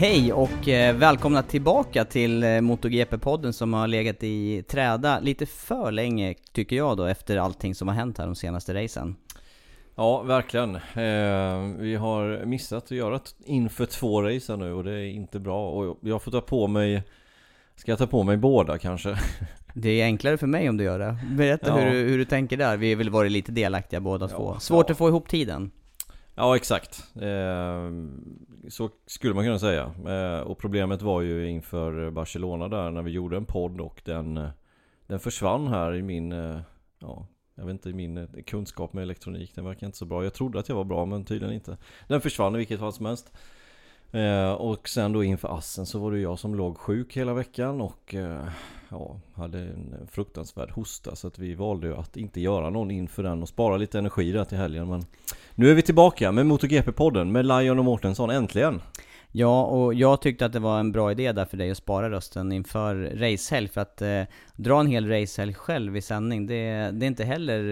Hej och eh, välkomna tillbaka till eh, MotoGP-podden som har legat i träda lite för länge tycker jag då efter allting som har hänt här de senaste racen. Ja, verkligen. Eh, vi har missat att göra inför två race här nu och det är inte bra. Och jag får ta på mig... Ska jag ta på mig båda kanske? Det är enklare för mig om du gör det. Berätta Ja. hur, du, hur du tänker där. Vi har väl varit lite delaktiga båda Ja, två. Svårt ja. att få ihop tiden. Ja, exakt. Eh, så skulle man kunna säga. Eh, och problemet var ju inför Barcelona där när vi gjorde en podd och den, den försvann här i min... eh, Ja, jag vet inte, i min eh, kunskap med elektronik. Den verkar inte så bra. Jag trodde att jag var bra men tydligen inte. Den försvann i vilket fall som helst. Eh, och sen då inför Assen så var det jag som låg sjuk hela veckan och eh, ja, hade en fruktansvärd hosta så att vi valde ju att inte göra någon inför den och spara lite energi där till helgen men Nu är vi tillbaka med MotoGP-podden med Lion och Mårtensson, äntligen! Ja, och jag tyckte att det var en bra idé där för dig att spara rösten inför racehelg för att eh, dra en hel racehelg själv i sändning, det, det är inte heller,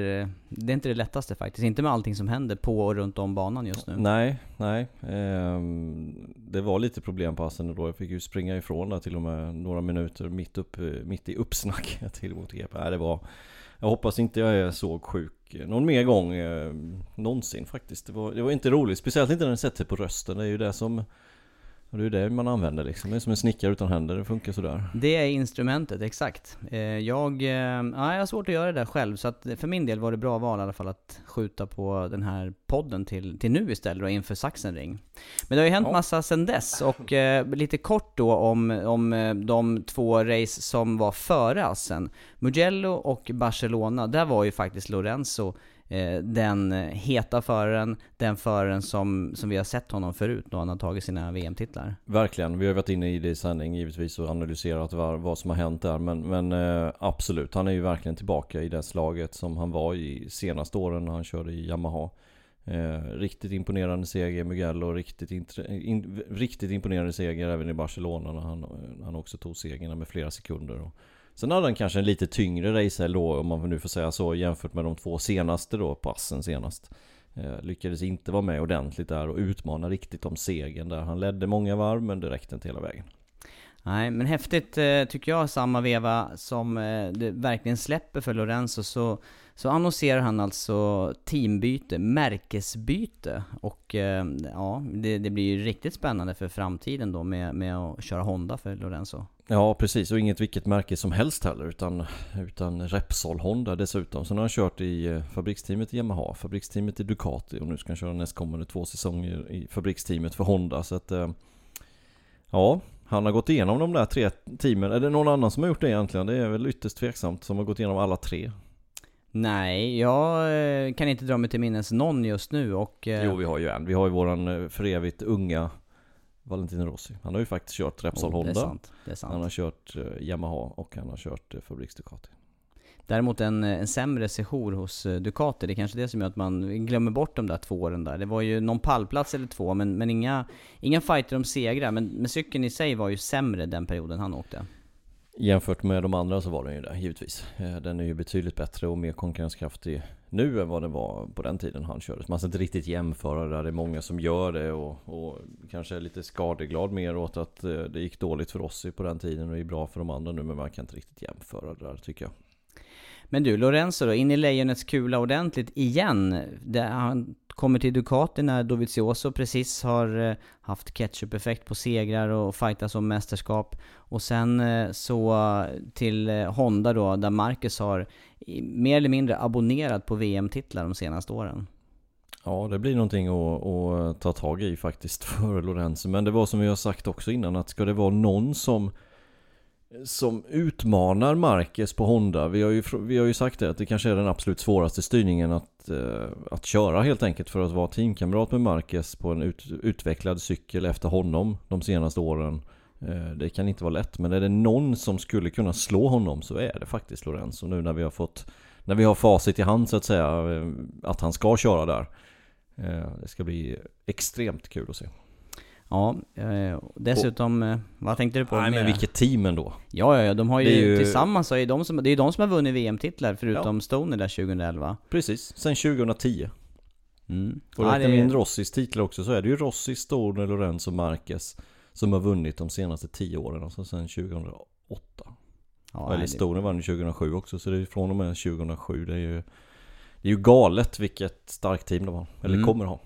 det är inte det lättaste faktiskt. Inte med allting som händer på och runt om banan just nu. Nej, nej. Ehm, Det var lite problem på Assen då, jag fick ju springa ifrån där till och med några minuter mitt, upp, mitt i uppsnacket till MotoGP Nej, det var Jag hoppas inte jag är så sjuk någon mer gång eh, någonsin faktiskt. Det var, det var inte roligt, speciellt inte när den sätter på rösten, det är ju det som och det är det man använder liksom, det är som en snickare utan händer, det funkar sådär Det är instrumentet, exakt. Eh, Jag, eh, ja, jag har svårt att göra det där själv, så att för min del var det bra val i alla fall att skjuta på den här podden till, till nu istället då, inför Sachsenring. Men det har ju hänt Ja. massa sen dess, och eh, lite kort då om, om de två race som var före Assen. Mugello och Barcelona, där var ju faktiskt Lorenzo Eh, den heta föraren, den föraren som, som vi har sett honom förut då han har tagit sina VM-titlar. Verkligen, vi har varit inne i det i sändning givetvis och analyserat vad, vad som har hänt där. Men, men eh, absolut, han är ju verkligen tillbaka i det slaget som han var i senaste åren när han körde i Yamaha. Eh, Riktigt imponerande seger i Mugello, riktigt, in, riktigt imponerande seger även i Barcelona när han, han också tog segerna med flera sekunder. Och Sen hade han kanske en lite tyngre racehelg då om man nu får säga så jämfört med de två senaste då, passen senast Eh, Lyckades inte vara med ordentligt där och utmana riktigt om segern där. Han ledde många varv men det räckte inte hela vägen. Nej, men häftigt eh, tycker jag, samma veva som eh, det verkligen släpper för Lorenzo så, så annonserar han alltså teambyte, märkesbyte. Och eh, ja, det, det blir ju riktigt spännande för framtiden då med, med att köra Honda för Lorenzo. Ja precis och inget vilket märke som helst heller utan, utan Repsol Honda dessutom. Sen har han kört i eh, fabriksteamet i Yamaha, fabriksteamet i Ducati och nu ska han köra nästkommande två säsonger i fabriksteamet för Honda. Så att eh, ja, han har gått igenom de där tre teamen. Är det någon annan som har gjort det egentligen? Det är väl ytterst tveksamt som har gått igenom alla tre. Nej, jag eh, kan inte dra mig till minnes någon just nu och... eh, Jo vi har ju en. Vi har ju våran eh, för evigt unga Valentino Rossi. Han har ju faktiskt kört Repsol Oh, det är sant. Det är sant. Han har kört Yamaha och han har kört Fabriks Ducati. Däremot en, en sämre sejour hos Ducati, det är kanske det som gör att man glömmer bort de där två åren där. Det var ju någon pallplats eller två, men, men inga, inga fighter om segrar. Men, men cykeln i sig var ju sämre den perioden han åkte. Jämfört med de andra så var den ju det, givetvis. Eh, den är ju betydligt bättre och mer konkurrenskraftig nu än vad den var på den tiden han körde. Man ska inte riktigt jämföra det där, det är många som gör det och, och kanske är lite skadeglad mer åt att eh, det gick dåligt för oss på den tiden och är bra för de andra nu, men man kan inte riktigt jämföra det där tycker jag. Men du, Lorenzo då, in i lejonets kula ordentligt igen. Det, han kommer till Ducati när Dovizioso precis har eh, haft ketchup-effekt på segrar och fightas om mästerskap. Och sen eh, så till eh, Honda då, där Marcus har mer eller mindre abonnerat på VM-titlar de senaste åren. Ja, det blir någonting att, att ta tag i faktiskt för Lorenzo. Men det var som vi har sagt också innan att ska det vara någon som som utmanar Marquez på Honda. Vi har, ju, vi har ju sagt det att det kanske är den absolut svåraste styrningen att, eh, att köra helt enkelt för att vara teamkamrat med Marquez på en ut, utvecklad cykel efter honom de senaste åren. Eh, det kan inte vara lätt men är det någon som skulle kunna slå honom så är det faktiskt Lorenzo nu när vi har fått när vi har facit i hand så att säga eh, att han ska köra där. Eh, Det ska bli extremt kul att se. Ja, eh, och dessutom, eh, vad tänkte du på Nej men vilket team ändå. Ja, ja, ja, de har ju, ju- tillsammans, är de som, det är ju de som har vunnit VM-titlar förutom Stoner där 2011. Precis, sen 2010. Mm. Och Ja, räknar det- vi in Rossis titlar också så är det ju Rossi, Stoner, Lorenzo, Marquez som har vunnit de senaste 10 åren, alltså sen 2008. ja, Eller Stoner vann ju 2007 också, så det är från och med 2007. Det är ju, det är ju galet vilket starkt team de har, eller Mm. kommer ha.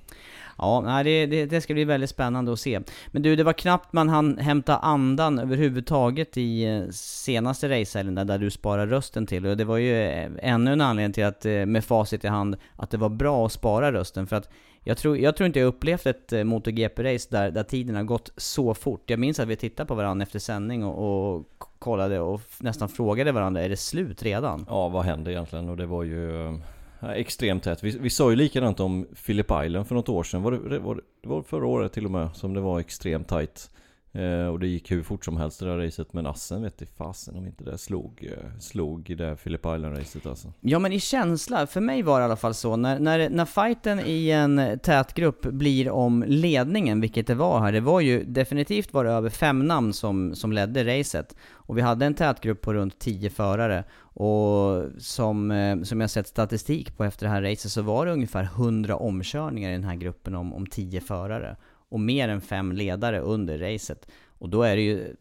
Ja, nej, det, det, det ska bli väldigt spännande att se. Men du, det var knappt man hann hämta andan överhuvudtaget i eh, senaste racehelgen där, där du sparar rösten till. Och det var ju eh, ännu en anledning till att, eh, med facit i hand, att det var bra att spara rösten. För att jag tror, jag tror inte jag upplevt ett MotoGP-race där, där tiden har gått så fort. Jag minns att vi tittade på varandra efter sändning och, och kollade och nästan frågade varandra, är det slut redan? Ja, vad hände egentligen? Och det var ju extremt tätt. Vi, vi sa ju likadant om Philip Island för något år sedan. Var det, det, var, det var förra året till och med som det var extremt tight. Eh, och det gick hur fort som helst det där racet. Men Assen vet i fasen om inte det slog, eh, slog i det Philip Island-racet alltså. Ja men i känsla, för mig var det i alla fall så, när, när, när fighten i en tät grupp blir om ledningen, vilket det var här, det var ju definitivt var det över fem namn som, som ledde racet. Och vi hade en tät grupp på runt 10 förare. Och som, eh, som jag sett statistik på efter det här racet så var det ungefär 100 omkörningar i den här gruppen om, om 10 förare. Och mer än fem ledare under racet. Och då är det ju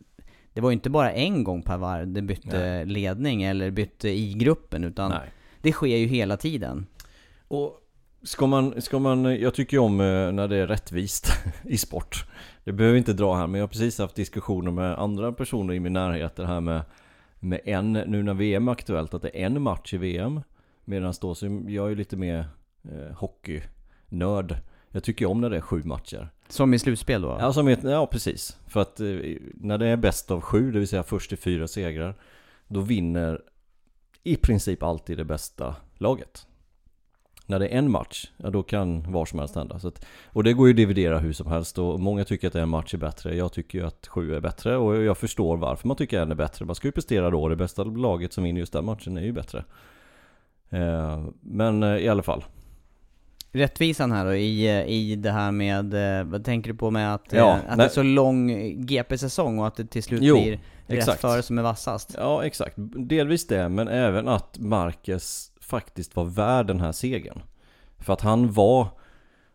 det var ju inte bara en gång per varv det bytte ledning eller bytte i gruppen utan Nej. det sker ju hela tiden. Och ska man, ska man, jag tycker ju om eh, när det är rättvist i sport. Det behöver vi inte dra här, men jag har precis haft diskussioner med andra personer i min närhet. Det här med, med en, nu när VM är aktuellt, att det är en match i VM. Medan då, så jag är ju lite mer eh, hockeynörd. Jag tycker ju om när det är sju matcher. Som i slutspel då? Ja, som ett, ja precis. För att eh, när det är bäst av sju, det vill säga först till fyra segrar, då vinner i princip alltid det bästa laget. När det är en match, ja då kan var som helst hända. Så att, och det går ju att dividera hur som helst och många tycker att en match är bättre. Jag tycker ju att sju är bättre och jag förstår varför man tycker en är bättre. Man ska ju prestera då, det bästa laget som vinner just den matchen är ju bättre. Eh, men eh, i alla fall. Rättvisan här då i, i det här med, eh, vad tänker du på med att, Ja, eh, att det är så lång GP-säsong och att det till slut Jo, blir rätt före som är vassast? Ja, exakt. Delvis det, men även att Marquez faktiskt var värd den här segern. För att han var,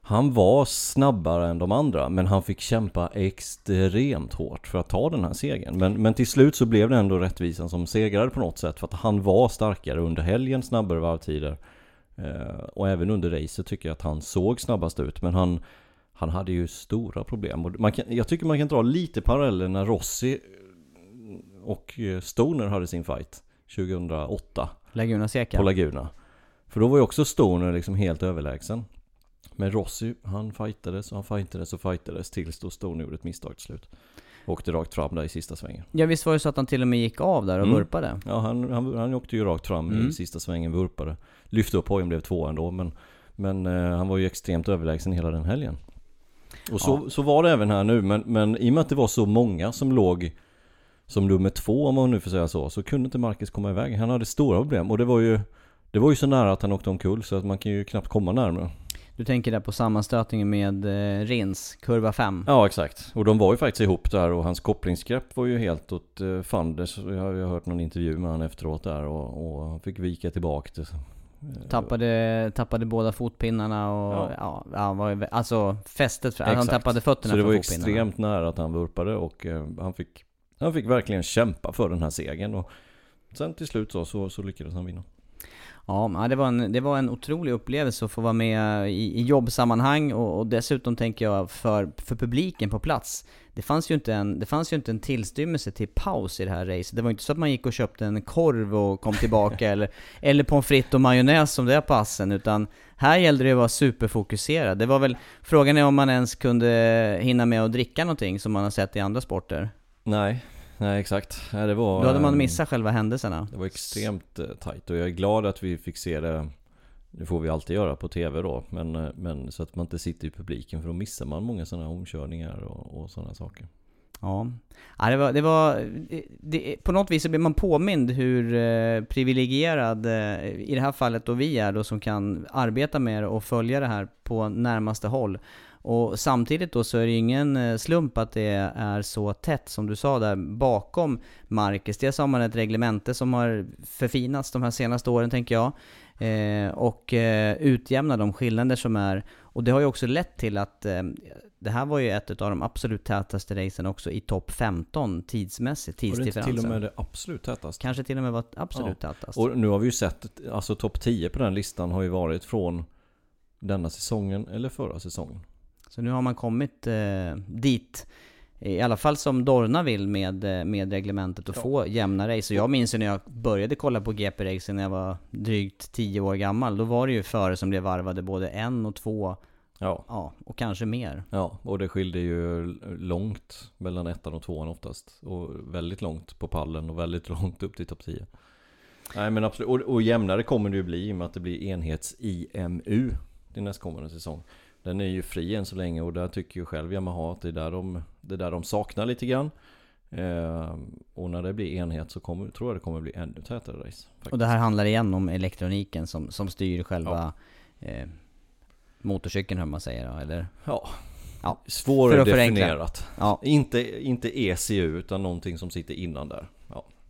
han var snabbare än de andra, men han fick kämpa extremt hårt för att ta den här segern. Men, men till slut så blev det ändå rättvisan som segrade på något sätt, för att han var starkare under helgen, snabbare varvtider. Eh, och även under racet tycker jag att han såg snabbast ut, men han, han hade ju stora problem. Och man kan, jag tycker man kan dra lite paralleller när Rossi och eh, Stoner hade sin fight 2008 Laguna Seca? på Laguna. För då var ju också Stoner liksom helt överlägsen. Men Rossi, han fightades och han fightades och fightades tills då Stoner gjorde ett misstag till slut. Åkte rakt fram där i sista svängen. Ja visst var det så att han till och med gick av där och Mm. vurpade? Ja, han, han, han åkte ju rakt fram Mm. i sista svängen, vurpade. Lyfte upp hojen, blev två ändå, men, men eh, han var ju extremt överlägsen hela den helgen. Och så, så var det även här nu, men, men i och med att det var så många som låg som nummer två om man nu får säga så, så kunde inte Marcus komma iväg. Han hade stora problem och det var ju Det var ju så nära att han åkte omkull så att man kan ju knappt komma närmare. Du tänker där på sammanstötningen med eh, Rins, kurva 5? Ja exakt, och de var ju faktiskt ihop där och hans kopplingsgrepp var ju helt åt eh, fanders. Jag har ju hört någon intervju med honom efteråt där och, och han fick vika tillbaka det. Tappade, tappade båda fotpinnarna och Ja. ja, ja var, ju- alltså fästet, för, han Exakt. tappade fötterna Så det var extremt nära att han vurpade och eh, han fick Han fick verkligen kämpa för den här segern och Sen till slut så, så, så lyckades han vinna. Ja, det var, en, det var en otrolig upplevelse att få vara med i, i jobbsammanhang och, och dessutom tänker jag för, för publiken på plats. Det fanns, ju inte en, det fanns ju inte en tillstymmelse till paus i det här racet. Det var inte så att man gick och köpte en korv och kom tillbaka eller, eller pommes frites och majonnäs som det är på Assen, utan här gällde det att vara superfokuserad. Det var väl, frågan är om man ens kunde hinna med att dricka någonting som man har sett i andra sporter. Nej, nej exakt. Nej, det var, Då hade man eh, missat själva händelserna. Det var extremt eh, tajt och jag är glad att vi fick se det Det får vi alltid göra på TV då men, eh, men så att man inte sitter i publiken för då missar man många sådana omkörningar och, och sådana saker. Ja, ja det var, det var det, det, på något vis så blir man påmind hur eh, privilegierad, eh, i det här fallet då vi är då, som kan arbeta med det och följa det här på närmaste håll. Och samtidigt då så är det ju ingen eh, slump att det är så tätt som du sa där bakom Marcus. Dels har man ett reglemente som har förfinats de här senaste åren tänker jag. Eh, och eh, utjämna de skillnader som är. Och det har ju också lett till att eh, det här var ju ett av de absolut tätaste racen också i topp 15 tidsmässigt, Var det inte tidsdifferensen. till och med det absolut tätaste? Kanske till och med var absolut tätast. Och nu har vi ju sett, alltså topp 10 på den listan har ju varit från denna säsongen eller förra säsongen. Så nu har man kommit eh, dit, i alla fall som Dorna vill med, eh, med reglementet, och Ja. få jämna race. Och jag minns ju när jag började kolla på GP-racen när jag var drygt 10 år gammal. Då var det ju före som blev varvade både en och två, Ja, ja, och kanske mer. ja, och det skilde ju långt mellan ettan och tvåan oftast. Och väldigt långt på pallen och väldigt långt upp till topp 10. Nej men absolut, och, och jämnare kommer det ju bli i och med att det blir enhets-IMU till nästkommande säsong. Den är ju fri än så länge och där tycker ju själv Yamaha att det är där de, det är där de saknar lite grann. Eh, och när det blir enhet så kommer, tror jag det kommer bli ännu tätare race. Faktiskt. Och det här handlar igen om elektroniken som, som styr själva eh, motorcykeln hur man säger då, eller? Ja, Ja, svårdefinierat. Ja, Inte, inte ECU utan någonting som sitter innan där.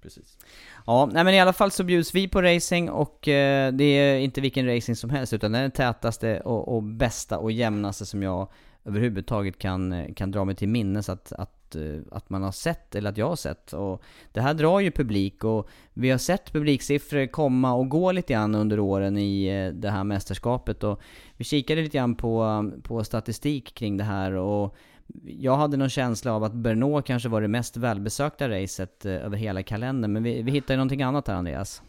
Ja, precis. Ja, nej men i alla fall så bjuds vi på racing och eh, det är inte vilken racing som helst utan det är den tätaste och, och bästa och jämnaste som jag överhuvudtaget kan, eh, kan dra mig till minnes att, att, eh, att man har sett, eller att jag har sett. Och det här drar ju publik och vi har sett publiksiffror komma och gå lite grann under åren i eh, det här mästerskapet och vi kikade lite grann på, på statistik kring det här och jag hade någon känsla av att Brno kanske var det mest välbesökta racet eh, över hela kalendern, men vi, vi hittade ju någonting annat här Andreas.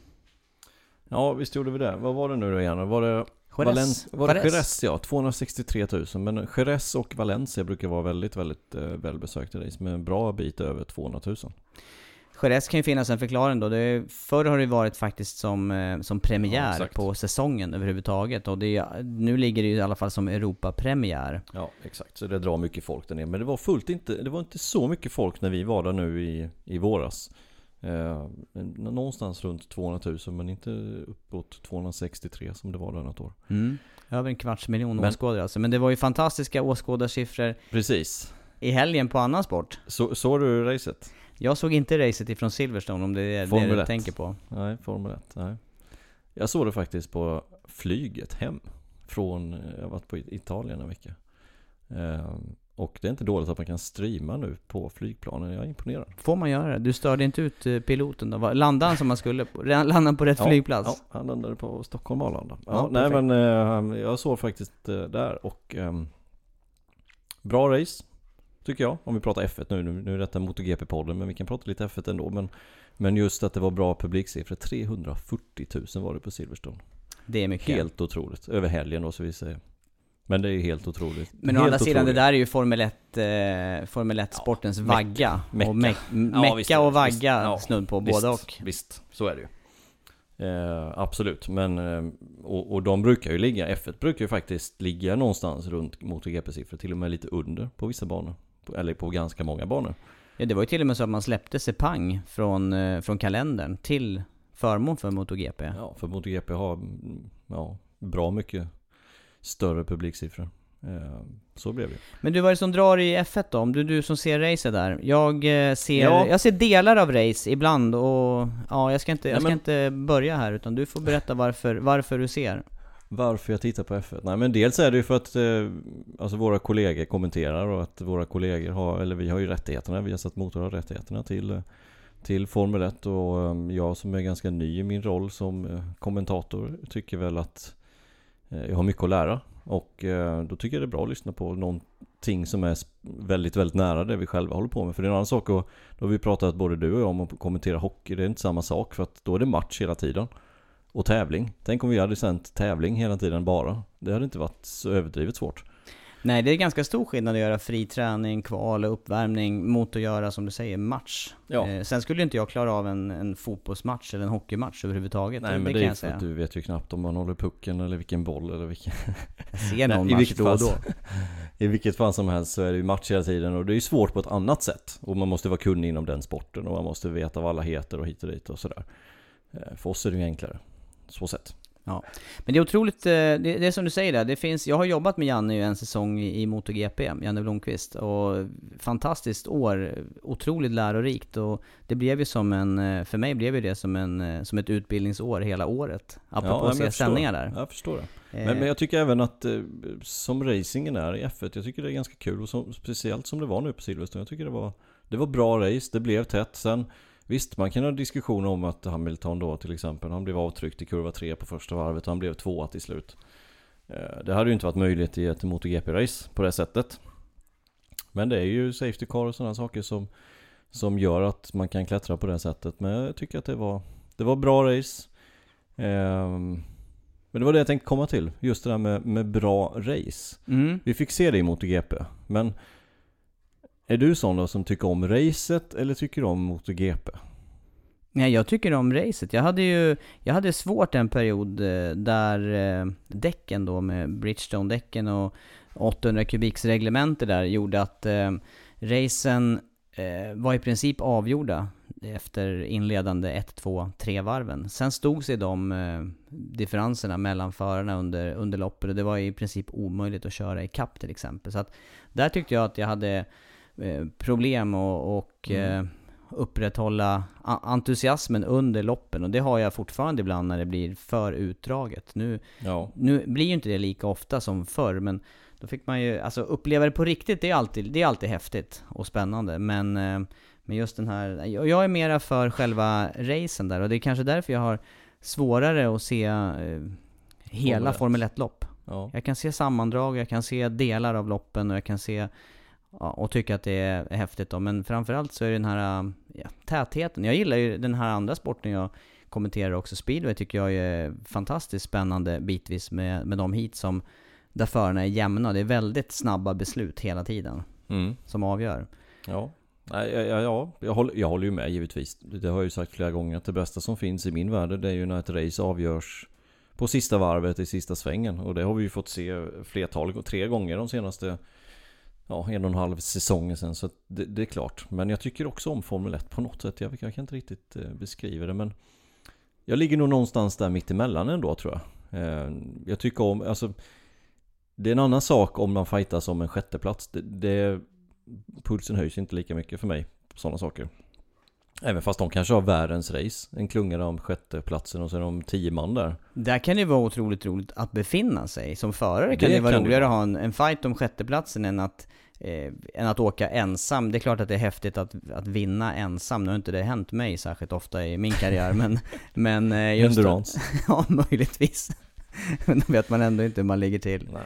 Ja, visst gjorde vi det. Vad var det nu då igen? Var det Jerez. Var det. Jerez ja, 263 000. Men Jerez och Valencia brukar vara väldigt, väldigt eh, välbesökta race med en bra bit över 200 000. Jerez kan ju finnas en förklaring då. Det är, förr har det varit faktiskt som, eh, som Ja, premiär exakt. på säsongen överhuvudtaget. Och det nu ligger det ju i alla fall som Europapremiär. Ja, exakt. Så det drar mycket folk där nere. Men det var fullt inte, det var inte så mycket folk när vi var där nu i, i våras. Eh, någonstans runt 200 000 men inte uppåt 263 som det var där något år. Mm. Över en kvarts miljon Men- åskådare alltså. Men det var ju fantastiska åskådarsiffror Precis. i helgen på annan sport. Så, såg du racet? Jag såg inte racet ifrån Silverstone om det är det Formel du 1. tänker på. Nej, Formel 1. Nej. Jag såg det faktiskt på flyget hem. Från, jag har varit på Italien en vecka. Eh, och det är inte dåligt att man kan streama nu på flygplanen. Jag är imponerad. Får man göra det? Du störde inte ut eh, piloten då? Landade han som man skulle? på? Landade han på rätt flygplats? Ja, han landade på Stockholm Arlanda. Ja, Ja, nej perfekt. men eh, jag såg faktiskt eh, där och ehm, Bra race Tycker jag, om vi pratar F1 nu. Nu, nu är detta MotoGP-podden men vi kan prata lite F1 ändå. Men, men just att det var bra publiksiffror. 340 000 var det på Silverstone. Det är mycket. Helt otroligt. Över helgen då så vi säger. Men det är helt otroligt. Men å helt andra sidan, otroligt. det där är ju Formel 1, eh, Formel 1 sportens Mecka. vagga. Mecka. Och me Ja, visst och vagga Visst. Ja, snudd på, visst, både och. Visst, så är det ju. Eh, absolut, men eh, och, och de brukar ju ligga, F1 brukar ju faktiskt ligga någonstans runt MotoGP-siffror, till och med lite under på vissa banor. Eller på ganska många banor. Ja, det var ju till och med så att man släppte Sepang från, eh, från kalendern till förmån för MotoGP. Ja, för MotoGP har mm, ja, bra mycket större publiksiffror. Eh, så blev det. Men du, vad är det som drar i F1 då? Om du, du som ser racet där. Jag eh, ser, Ja. jag ser delar av race ibland och ja, jag ska inte, jag Ja, ska men- inte börja här utan du får berätta varför, varför du ser. Varför jag tittar på F1? Nej men dels är det ju för att eh, alltså våra kollegor kommenterar och att våra kollegor har, eller vi har ju rättigheterna, vi har satt motor har rättigheterna till, eh, till Formel 1 och eh, jag som är ganska ny i min roll som eh, kommentator tycker väl att eh, jag har mycket att lära och eh, då tycker jag det är bra att lyssna på någonting som är väldigt, väldigt nära det vi själva håller på med. För det är en annan sak och då har vi pratat både du och jag om att kommentera hockey, det är inte samma sak för att då är det match hela tiden. Och tävling. Tänk om vi hade sänt tävling hela tiden bara. Det hade inte varit så överdrivet svårt. Nej, det är ganska stor skillnad att göra fri träning, kval och uppvärmning mot att göra, som du säger, match. Ja. Eh, sen skulle inte jag klara av en, en fotbollsmatch eller en hockeymatch överhuvudtaget. Nej det, men det det, kan är jag för att du vet ju knappt om man håller pucken eller vilken boll eller vilken... Jag ser någon Nej, i match vilket då och fall. då. I vilket fall som helst så är det ju match hela tiden och det är ju svårt på ett annat sätt. Och man måste vara kunnig inom den sporten och man måste veta vad alla heter och hit och dit och sådär. Eh, För oss är det ju enklare. Så sett. Men det är otroligt, eh, det, det är som du säger där, det finns, jag har jobbat med Janne en säsong i MotoGP, Janne Blomqvist, och fantastiskt år, otroligt lärorikt och det blev ju som en, eh, för mig blev ju det som, en, eh, som ett utbildningsår hela året. Apropå Ja, att se sändningar där. Jag förstår det. Men, men jag tycker även att som racingen är i F1, jag tycker det är ganska kul och som, speciellt som det var nu på Silverstone. Jag tycker det var, det var bra race, det blev tätt. Sen visst, man kan ha diskussioner om att Hamilton då till exempel, han blev avtryckt i kurva 3 på första varvet och han blev tvåa till slut. Eh, Det hade ju inte varit möjligt i ett MotoGP-race på det sättet. Men det är ju Safety Car och sådana saker som, som gör att man kan klättra på det sättet. Men jag tycker att det var, det var bra race. Ehm, men det var det jag tänkte komma till. Just det där med, med bra race. Mm. Vi fick se det i MotoGP. Men är du sån då som tycker om racet eller tycker om MotoGP? Nej, jag tycker om racet. Jag hade ju, jag hade svårt en period eh, där eh, däcken då med Bridgestone-däcken och 800 kubiksreglemente där gjorde att eh, racen eh, var i princip avgjorda efter inledande 1, 2, 3 varven. Sen stod sig de eh, differenserna mellan förarna under, under loppet och det var i princip omöjligt att köra i kapp till exempel. Så att där tyckte jag att jag hade problem och, och Mm. eh, upprätthålla entusiasmen under loppen och det har jag fortfarande ibland när det blir för utdraget. Nu, Ja. nu blir ju inte det lika ofta som förr men då fick man ju, alltså uppleva det på riktigt, det är alltid, det är alltid häftigt och spännande men eh, men just den här, jag är mera för själva racen där och det är kanske därför jag har svårare att se eh, hela Formel Formel ett. 1-lopp. ja. Jag kan se sammandrag, jag kan se delar av loppen och jag kan se ja, och tycka att det är häftigt då. Men framförallt så är det den här ja, tätheten. Jag gillar ju den här andra sporten jag kommenterar också. Speedway tycker jag är fantastiskt spännande bitvis med, med de hit som där förarna är jämna. Det är väldigt snabba beslut hela tiden Mm. som avgör. Ja. Ja, ja, ja. Jag, håller, jag håller ju med givetvis. Det har jag ju sagt flera gånger att det bästa som finns i min värld det är ju när ett race avgörs på sista varvet i sista svängen. Och det har vi ju fått se flertal, tre gånger de senaste ja, en och en halv säsong sen. Så att det, det är klart. Men jag tycker också om Formel 1 på något sätt. Jag, jag kan inte riktigt eh, beskriva det men jag ligger nog någonstans där mittemellan ändå tror jag. Eh, jag tycker om, alltså det är en annan sak om man fightas om en sjätteplats. Det, det, pulsen höjs inte lika mycket för mig på sådana saker. Även fast de kanske har världens race. En klunga om sjätteplatsen och är de tio man där. Där kan det vara otroligt roligt att befinna sig. Som förare kan Det det, vara kan det roligare att vara. ha en, en fight om sjätteplatsen än att, eh, än att åka ensam. Det är klart att det är häftigt att, att vinna ensam. Nu har inte det hänt mig särskilt ofta i min karriär, men, men eh, just Endurance. ja, möjligtvis. Men då vet man ändå inte hur man ligger till. Nej.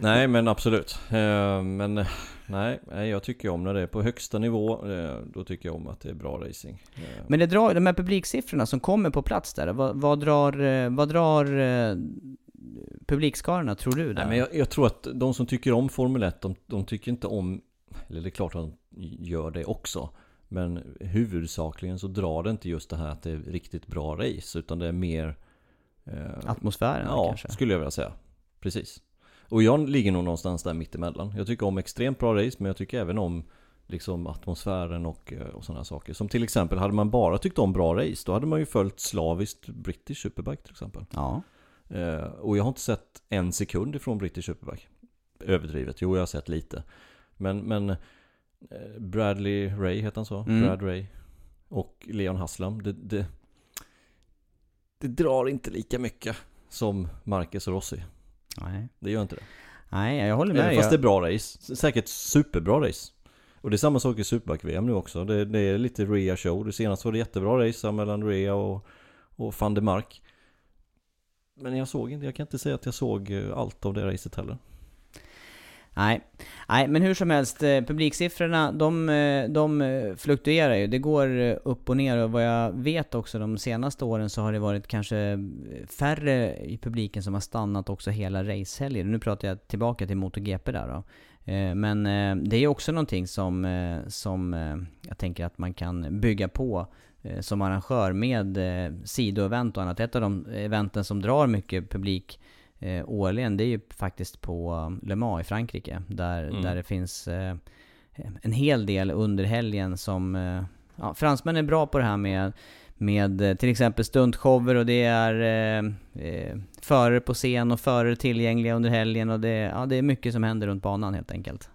Nej men absolut. Eh, Men nej, jag tycker om när det är på högsta nivå. eh, Då tycker jag om att det är bra racing. Eh, Men det drar, de här publiksiffrorna som kommer på plats där, vad, vad drar, vad drar publikskarorna tror du? Där? Nej men jag, jag tror att de som tycker om Formel 1, de, de tycker inte om... Eller det är klart att de gör det också. Men huvudsakligen så drar det inte just det här att det är riktigt bra race utan det är mer eh, Atmosfären ja, kanske? skulle jag vilja säga. Precis. Och jag ligger nog någonstans där mittemellan. Jag tycker om extremt bra race men jag tycker även om liksom atmosfären och, eh, och sådana saker. Som till exempel, hade man bara tyckt om bra race, då hade man ju följt slaviskt British Superbike till exempel. Ja. Eh, och jag har inte sett en sekund ifrån British Superbike. Överdrivet, jo jag har sett lite. Men, men eh, Bradley Ray heter han så? Mm. Brad Ray. Och Leon Haslam. Det, det, det drar inte lika mycket som Marcus och Rossi. Nej. Det gör inte det. Nej, jag håller med. Även fast det är bra race. Säkert superbra race. Och det är samma sak i Superbike-VM nu också. Det, det, är lite Rea show. Det senaste var det jättebra race mellan Rea och, och van der Mark. Men jag såg inte, jag kan inte säga att jag såg eh, allt av det racet heller. Nej. Nej, men hur som helst, eh, publiksiffrorna de, eh, de eh, fluktuerar ju. Det går upp och ner och vad jag vet också de senaste åren så har det varit kanske färre i publiken som har stannat också hela racehelger. Nu pratar jag tillbaka till MotoGP där då. Men det är också någonting som, som jag tänker att man kan bygga på som arrangör med sidoevent och annat. Ett av de eventen som drar mycket publik eh, årligen, det är ju faktiskt på Le Mans i Frankrike. Där, mm. där det finns eh, en hel del under helgen som... Eh, ja, fransmän är bra på det här med, med eh, till exempel stuntshower och det är eh, förare på scen och förare tillgängliga under helgen och det, ja, det är mycket som händer runt banan helt enkelt.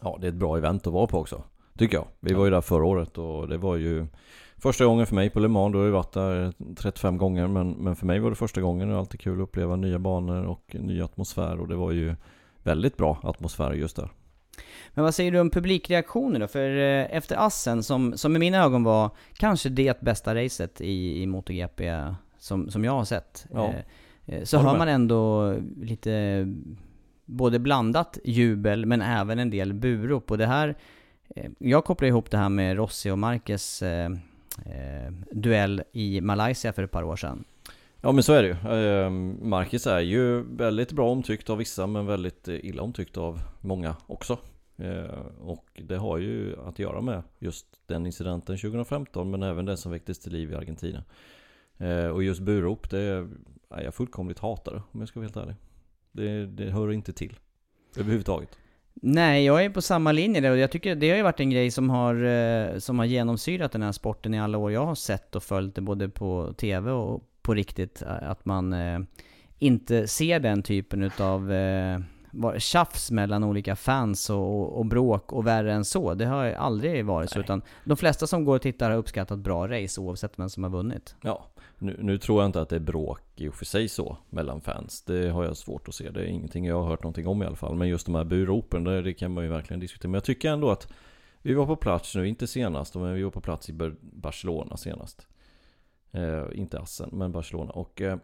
Ja, det är ett bra event att vara på också. Tycker jag. Vi var ju där förra året och det var ju Första gången för mig på Le Mans, då har jag varit där 35 gånger men, men för mig var det första gången och alltid kul att uppleva nya banor och ny atmosfär och det var ju väldigt bra atmosfär just där. Men vad säger du om publikreaktioner då? För eh, efter Assen, som, som i mina ögon var kanske det bästa racet i, i MotoGP som, som jag har sett. Ja. Eh, eh så hör man ändå lite både blandat jubel men även en del burop. Och det här, jag kopplar ihop det här med Rossi och Marquez Eh, duell i Malaysia för ett par år sedan. Ja men så är det ju. Eh, Marcus är ju väldigt bra omtyckt av vissa men väldigt eh, illa omtyckt av många också. Eh, och det har ju att göra med just den incidenten 2015 men även den som väcktes till liv i Argentina. Eh, och just burop, det är jag fullkomligt hatar om jag ska vara helt ärlig. Det, det hör inte till överhuvudtaget. Nej, jag är på samma linje där och jag tycker det har ju varit en grej som har, eh, som har genomsyrat den här sporten i alla år jag har sett och följt det både på TV och på riktigt. Eh, att man eh, inte ser den typen utav tjafs mellan olika fans och, och, bråk och värre än så. Det har aldrig varit så. Utan de flesta som går och tittar har uppskattat bra race oavsett vem som har vunnit. Ja, nu, nu, tror jag inte att det är bråk i och för sig så mellan fans. Det har jag svårt att se. Det är ingenting jag har hört någonting om i alla fall. Men just de här buropen, det, det kan man ju verkligen diskutera. Men jag tycker ändå att vi var på plats nu, inte senast, men vi var på plats i Barcelona senast. Eh, inte Assen, men Barcelona. Och eh,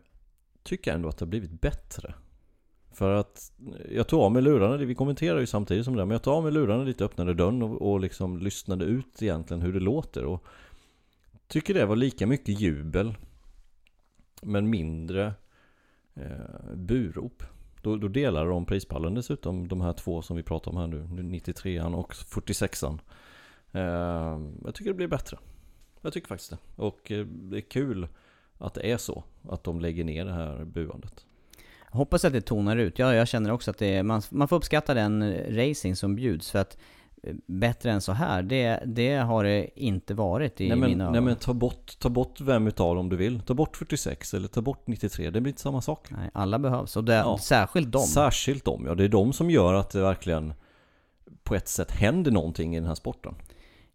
tycker ändå att det har blivit bättre. För att eh, jag tog av mig lurarna, vi kommenterar ju samtidigt som det, men jag tog av mig lurarna lite, öppnade dörren och, och liksom lyssnade ut egentligen hur det låter. Och tycker det var lika mycket jubel men mindre eh, burop. Då, då delar de prispallen dessutom, de här två som vi pratar om här nu, 93an och 46an. Eh, jag tycker det blir bättre. Jag tycker faktiskt det. Och eh, det är kul att det är så, att de lägger ner det här buandet. hoppas att det tonar ut. Ja, jag känner också att det är, man, man får uppskatta den eh, racing som bjuds. För att bättre än så här, det, det har det inte varit i nej men, mina ögon. Nej men ta bort, ta bort vem utav dem du vill. Ta bort 46 eller ta bort 93, det blir inte samma sak. Nej, alla behövs. Och det, ja. särskilt dem. Särskilt dem, ja. Det är de som gör att det verkligen på ett sätt händer någonting i den här sporten.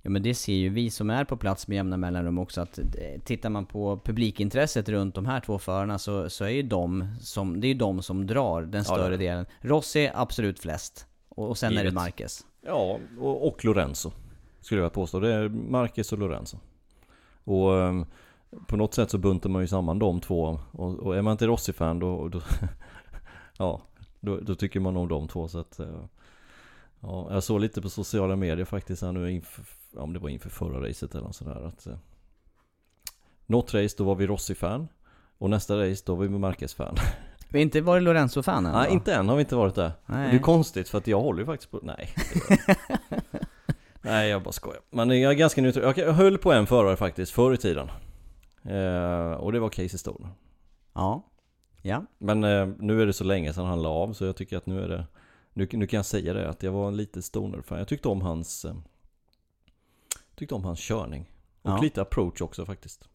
Ja men det ser ju vi som är på plats med jämna mellanrum också att eh, tittar man på publikintresset runt de här två förarna så, så är ju de som, det är de som drar den större ja, delen. Rossi absolut flest. Och, och sen Givet. är det Marquez. Ja, och, och Lorenzo. Skulle jag påstå. Det är Marquez och Lorenzo. Och ehm, på något sätt så buntar man ju samman de två. Och, och är man inte Rossi-fan då, då ja, då, då, tycker man om de två. Så att, eh, ja, jag såg lite på sociala medier faktiskt här nu inför, om det var inför förra racet eller något sådär. Att, eh, något race då var vi Rossi-fan. Och nästa race då var vi Marquez-fan. Vi har inte varit Lorenzo-fan än Nej, inte än har vi inte varit det. Nej. Det är konstigt för att jag håller ju faktiskt på... Nej. Nej jag bara skojar. Men jag är ganska neutral. Jag höll på en förare faktiskt förr i tiden. Eh, och det var Casey Stoner. Ja. Ja. Men eh, nu är det så länge sedan han la av så jag tycker att nu är det Nu, nu kan jag säga det att jag var en lite stoner fan. Jag tyckte om hans eh, Tyckte om hans körning. Och Ja. lite approach också faktiskt.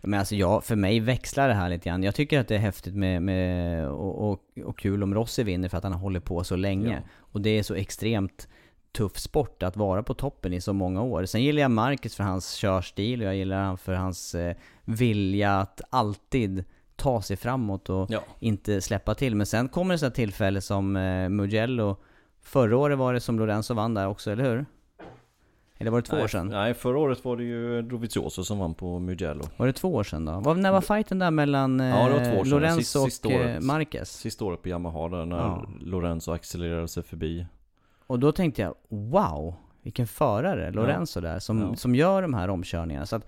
Men alltså jag, för mig växlar det här lite grann. Jag tycker att det är häftigt med, med och, och, och kul om Rossi vinner för att han har hållit på så länge. Ja. Och det är så extremt tuff sport att vara på toppen i så många år. Sen gillar jag Marcus för hans körstil och jag gillar han för hans eh, vilja att alltid ta sig framåt och Ja. inte släppa till. Men sen kommer det sådana tillfällen som eh, Mugello. Förra året var det som Lorenzo vann där också, eller hur? Eller var det två nej, år sedan? Nej, förra året var det ju Dovizioso som vann på Mugello. Var det två år sedan då? Var, när var fighten där mellan eh, Ja, det var två år sedan. Lorenzo Sist- sista och eh, året. Marquez? Sista året på Yamaha där när Ja. Lorenzo accelererade sig förbi. Och då tänkte jag, wow, vilken förare, Lorenzo där, som, Ja. som gör de här omkörningarna. Så att,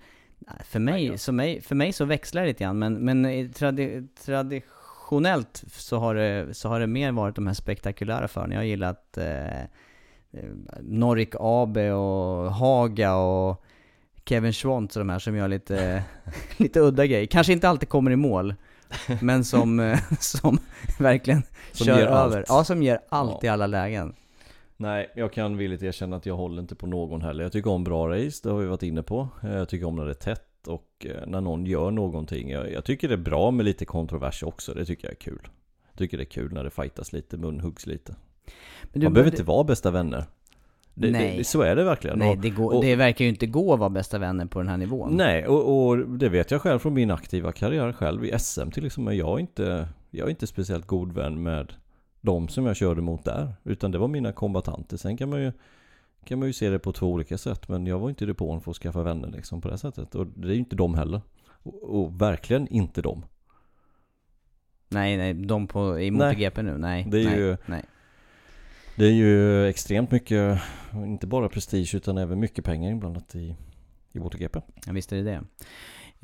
för mig, så mig, för mig så växlar det lite grann, men, men i tradi, traditionellt så har, det, så har det mer varit de här spektakulära förarna. Jag har gillat eh, eh, Norik Abe och Haga och Kevin Schwantz och de här som gör lite, lite udda grejer. Kanske inte alltid kommer i mål, men som, eh, som verkligen Som kör över. allt. Ja, som ger allt Ja. i alla lägen. Nej, jag kan villigt erkänna att jag håller inte på någon heller. Jag tycker om bra race, det har vi varit inne på. Eh, Jag tycker om när det är tätt och eh, när någon gör någonting. Jag, jag tycker det är bra med lite kontrovers också, det tycker jag är kul. Jag tycker det är kul när det fightas lite, munhuggs lite. Men Man behöver inte vara bästa vänner. Det, Nej. Det, så är det verkligen. Nej, det, går, och- det verkar ju inte gå att vara bästa vänner på den här nivån. Nej, och, och det vet jag själv från min aktiva karriär själv i SM till exempel. Jag är inte, jag är inte speciellt god vän med de som jag körde mot där. Utan det var mina kombatanter. Sen kan man ju, kan man ju se det på två olika sätt. Men jag var inte i depån för att skaffa vänner liksom på det sättet. Och det är ju inte de heller. Och, och verkligen inte de. Nej, nej, de på, i MotoGP nu, nej. Det är nej, ju- Nej. Det är ju extremt mycket, inte bara prestige utan även mycket pengar inblandat i, i MotoGP. Ja, visst är det det.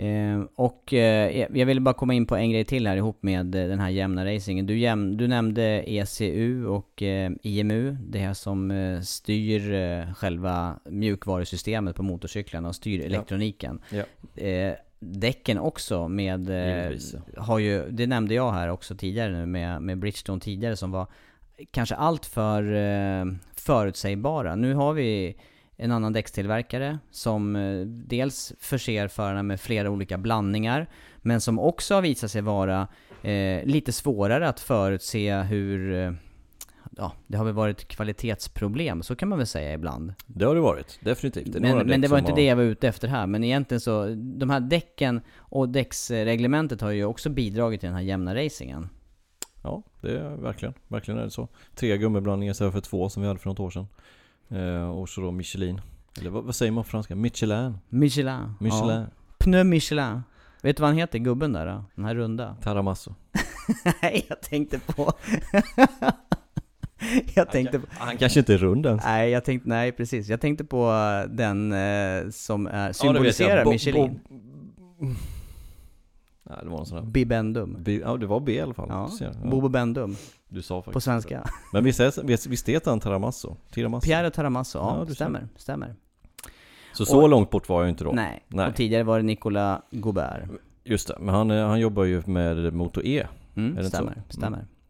Eh, och eh, jag ville bara komma in på en grej till här ihop med eh, den här jämna racingen. Du, jäm, du nämnde ECU och eh, IMU, det här som eh, styr eh, själva mjukvarusystemet på motorcyklarna och styr elektroniken. Ja. Eh, däcken också med, har ju, det nämnde jag här också tidigare nu med, med Bridgestone tidigare som var kanske allt för eh, förutsägbara. Nu har vi en annan däckstillverkare som eh, dels förser förarna med flera olika blandningar, men som också har visat sig vara eh, lite svårare att förutse hur eh, Ja, det har väl varit kvalitetsproblem, så kan man väl säga ibland. Det har det varit, definitivt. Det Men, men det var inte har- det jag var ute efter här. Men egentligen så, de här däcken och däcksreglementet har ju också bidragit till den här jämna racingen. Ja, det är verkligen, verkligen är det så. Tre gummiblandningar istället för två som vi hade för något år sedan. Eh, och så då Michelin. Eller vad, vad säger man på franska? Michelin? Michelin. Michelin? Ja. Pneu Michelin. Vet du vad han heter, gubben där då? Den här runda? Taramasso. Nej, jag tänkte på... jag tänkte på... Han kanske inte är rund ens. Nej, jag tänkte, nej precis. Jag tänkte på eh, den eh, som är, Ja, jag. symboliserar Bo- Michelin. Bo- Nej, det var någon sån där. Bibendum. B- Ja, det var B i alla fall. Ja, Du ser. Ja. Du sa faktiskt På svenska. Men visst, visst, visst heter han Taramasso? Tiramasso? Piero Taramasso, ja, Ja, stämmer, stämmer. Så så långt bort var jag inte då. Nej. Nej. och tidigare var det Nicolas Gobert. Just det, men han, är- han jobbar ju med Motor E Mm, det inte stämmer, så?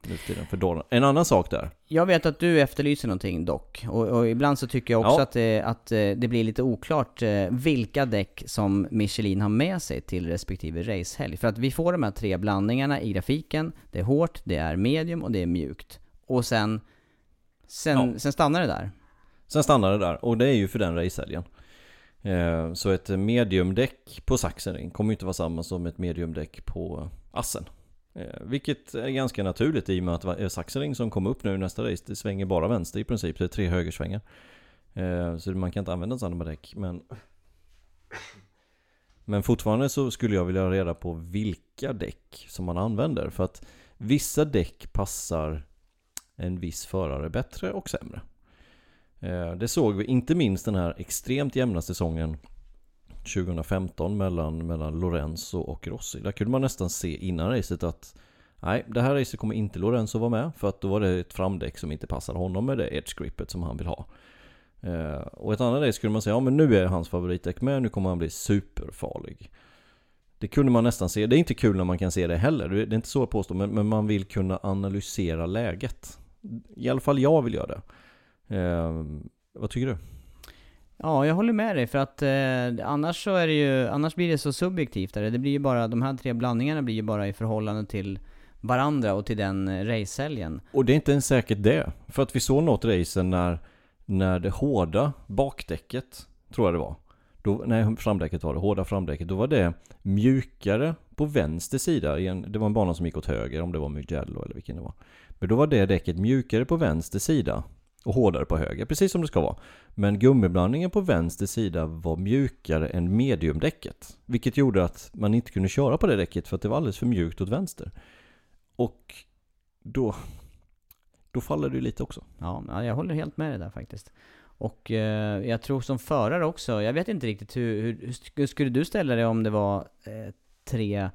Nu för tiden för. En annan sak där. Jag vet att du efterlyser någonting dock, och, och ibland så tycker jag också Ja. att, det, att eh, det blir lite oklart eh, vilka däck som Michelin har med sig till respektive racehelg. För att vi får de här tre blandningarna i grafiken, det är hårt, det är medium och det är mjukt. Och sen, sen, Ja. sen stannar det där. Sen stannar det där, och det är ju för den racehelgen. Eh, så ett mediumdäck på Saxering kommer ju inte vara samma som ett mediumdäck på Assen. Eh, vilket är ganska naturligt i och med att eh, Saxering som kom upp nu i nästa race, det svänger bara vänster i princip. Det är tre högersvängar. Eh, så man kan inte använda samma däck. Men, men fortfarande så skulle jag vilja ha reda på vilka däck som man använder. För att vissa däck passar en viss förare bättre och sämre. Det såg vi inte minst den här extremt jämna säsongen 2015 mellan, mellan Lorenzo och Rossi. Där kunde man nästan se innan racet att nej, det här racet kommer inte Lorenzo vara med för att då var det ett framdäck som inte passade honom med det edge grippet som han vill ha. Eh, och ett annat race kunde man säga, ja men nu är hans favoritdäck med, nu kommer han bli superfarlig. Det kunde man nästan se, det är inte kul när man kan se det heller, det är inte så att påstå, men, men man vill kunna analysera läget. I alla fall jag vill göra det. Eh, vad tycker du? Ja, jag håller med dig för att eh, annars så är det ju, annars blir det så subjektivt där. Det blir ju bara, de här tre blandningarna blir ju bara i förhållande till varandra och till den eh, racehelgen. Och det är inte ens säkert det. För att vi såg något racen när, när det hårda bakdäcket, tror jag det var. Då, nej, framdäcket var det, hårda framdäcket. Då var det mjukare på vänster sida. Det var en bana som gick åt höger, om det var Mugello eller vilken det var. Men då var det däcket mjukare på vänster sida och hårdare på höger, precis som det ska vara. Men gummiblandningen på vänster sida var mjukare än mediumdäcket. Vilket gjorde att man inte kunde köra på det däcket för att det var alldeles för mjukt åt vänster. Och då, då faller det ju lite också. Ja, jag håller helt med dig där faktiskt. Och eh, jag tror som förare också, jag vet inte riktigt hur, hur, hur skulle du ställa dig om det var eh, tre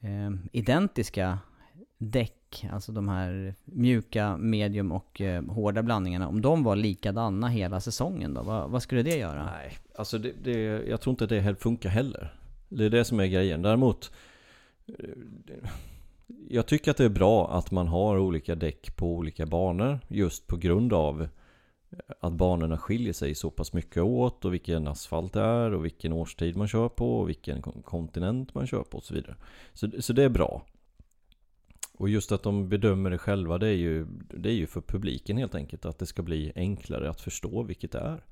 eh, identiska däck, alltså de här mjuka, medium och eh, hårda blandningarna, om de var likadana hela säsongen då? Vad, vad skulle det göra? Nej, alltså det, det, jag tror inte det funkar heller. Det är det som är grejen. Däremot eh, jag tycker att det är bra att man har olika däck på olika banor just på grund av att banorna skiljer sig så pass mycket åt och vilken asfalt det är och vilken årstid man kör på och vilken kontinent man kör på och så vidare. Så, så det är bra. Och just att de bedömer det själva det är, ju, det är ju för publiken helt enkelt att det ska bli enklare att förstå vilket det är.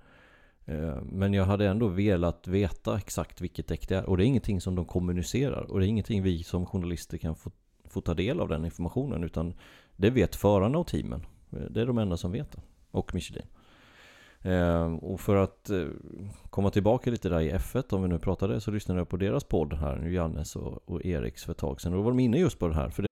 Eh, men jag hade ändå velat veta exakt vilket däck det är och det är ingenting som de kommunicerar och det är ingenting vi som journalister kan få, få ta del av den informationen utan det vet förarna och teamen. Eh, det är de enda som vet det. Och Michelin. Eh, och för att komma tillbaka lite där i F1 om vi nu pratar det. så lyssnade jag på deras podd här, Jannes och, och Eriks för ett tag sedan och då var de inne just på det här. För.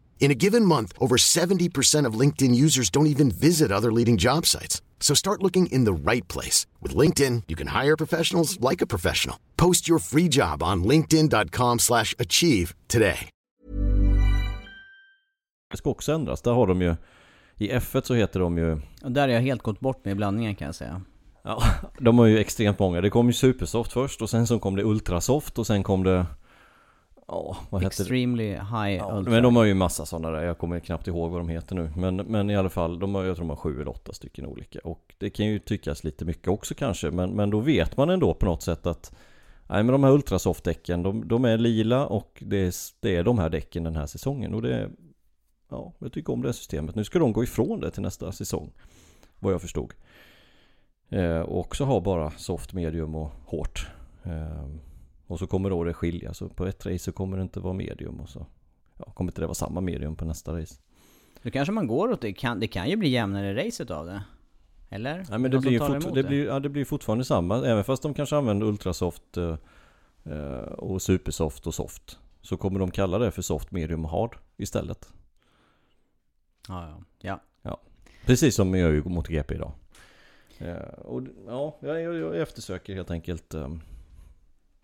In a given month, over 70% of LinkedIn users don't even visit other leading job sites. So start looking in the right place. With LinkedIn, you can hire professionals like a professional. Post your free job on linkedin.com slash achieve today. Det ska också ändras. Där har de ju, i F1 så heter de ju... Och där har jag helt gått bort med blandningen kan jag säga. Ja, de har ju extremt många. Det kom ju Supersoft först och sen så kom det Ultrasoft och sen kom det Ja, vad heter Extremely det? high ja, ultra. Men de har ju massa sådana där, jag kommer knappt ihåg vad de heter nu. Men, men i alla fall, de har, jag tror de har sju eller åtta stycken olika. Och det kan ju tyckas lite mycket också kanske, men, men då vet man ändå på något sätt att Nej men de här Ultrasoft-däcken, de, de, är lila och det är, det är de här däcken den här säsongen. Och det Ja, jag tycker om det systemet. Nu ska de gå ifrån det till nästa säsong. Vad jag förstod. Eh, och också ha bara soft, medium och hårt. Eh, och så kommer då det skilja. Så på ett race så kommer det inte vara medium och så ja, kommer inte det vara samma medium på nästa race. Då kanske man går åt det. Kan, det kan ju bli jämnare racet av det. Eller? Nej men det blir, fort, det, blir, ja, det blir fortfarande samma. Även fast de kanske använder ultrasoft eh, eh, och supersoft och soft. Så kommer de kalla det för soft, medium och hard istället. Ja, ja. ja. ja. Precis som jag gör mot GP idag. Eh, och ja, jag, jag, jag eftersöker helt enkelt um,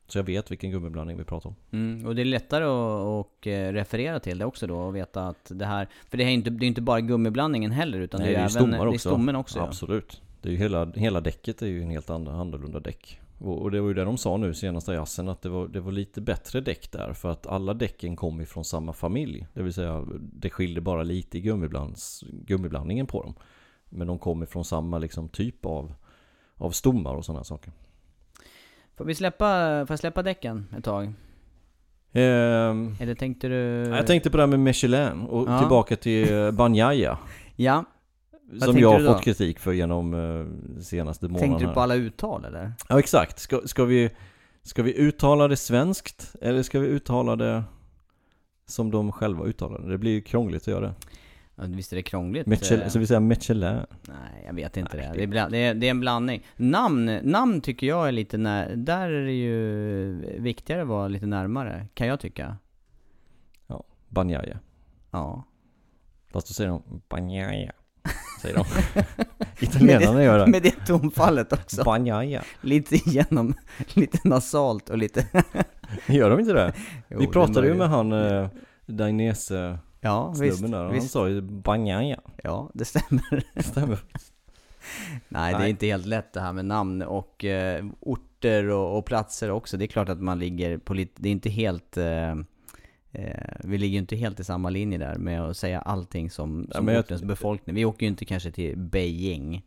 Så jag vet vilken gummiblandning vi pratar om. Mm, och det är lättare att och eh, referera till det också då och veta att det här... För det är inte, det är inte bara gummiblandningen heller utan Nej, det är, det är även... stommar det är också. stommen också. ja. Absolut. Det är ju hela, hela däcket är ju en helt annan, annorlunda däck. Och, och det var ju det de sa nu senast i jassen att det var, det var lite bättre däck där för att alla däcken kom ifrån samma familj. Det vill säga det skilde bara lite i gummiblandningen på dem. Men de kom ifrån samma liksom typ av, av stommar och sådana saker. Får vi släppa, får jag släppa däcken ett tag? Ehm, Eller tänkte du... jag tänkte på det här med Michelin och Ja. tillbaka till eh, Banjaya. Ja. Som tänkte jag har du då? fått kritik för genom eh, senaste månaden. Tänkte du här. på alla uttal eller? Ja exakt. Ska, ska, vi, ska vi uttala det svenskt eller ska vi uttala det som de själva uttalar det? Det blir ju krångligt att göra det. Ja, visst är det krångligt? Michelin, eh. så vi säger Michelin. Nej, jag vet inte Nej, det. det- är, bla- det, är, det är en blandning. Namn, namn tycker jag är lite när, Där är det ju viktigare att vara lite närmare, kan jag tycka. Ja, Banjaya. Ja. Fast då säger de Banjaya. Säger de. Italienarna gör det. Med det tonfallet också. Banjaya. Lite igenom, lite nasalt och lite... Gör de inte det? Jo, vi pratade ju med han eh, Dainese Ja, visst. snubben där och han visst. sa ju Banjaya. Ja, det stämmer. Stämmer. Nej, det är Nej. inte helt lätt det här med namn och eh, orter och, och platser också. Det är klart att man ligger på lite, det är inte helt, eh, eh, vi ligger ju inte helt i samma linje där med att säga allting som, Ja, som jag- ortens befolkning. Vi åker ju inte kanske till Beijing.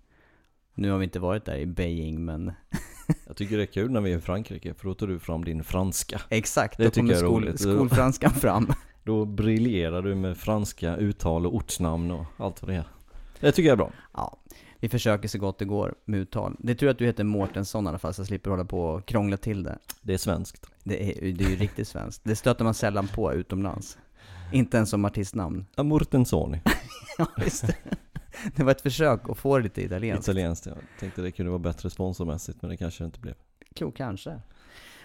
Nu har vi inte varit där i Beijing men Jag tycker det är kul när vi är i Frankrike för då tar du fram din franska. exakt, Det då kommer jag är skol, skolfranskan fram. Då briljerar du med franska uttal och ortsnamn och allt vad det är. Det tycker jag är bra. Ja, vi försöker så gott det går med uttal. Det är tur att du heter Mårtensson i alla fall så jag slipper hålla på och krångla till det. Det är svenskt. Det är, det är ju riktigt svenskt. Det stöter man sällan på utomlands. Inte ens som artistnamn. Amortensoni. Ja, visst. Det var ett försök att få det lite italienskt. Italienskt. Jag tänkte det kunde vara bättre sponsormässigt men det kanske det inte blev. Jo, kanske.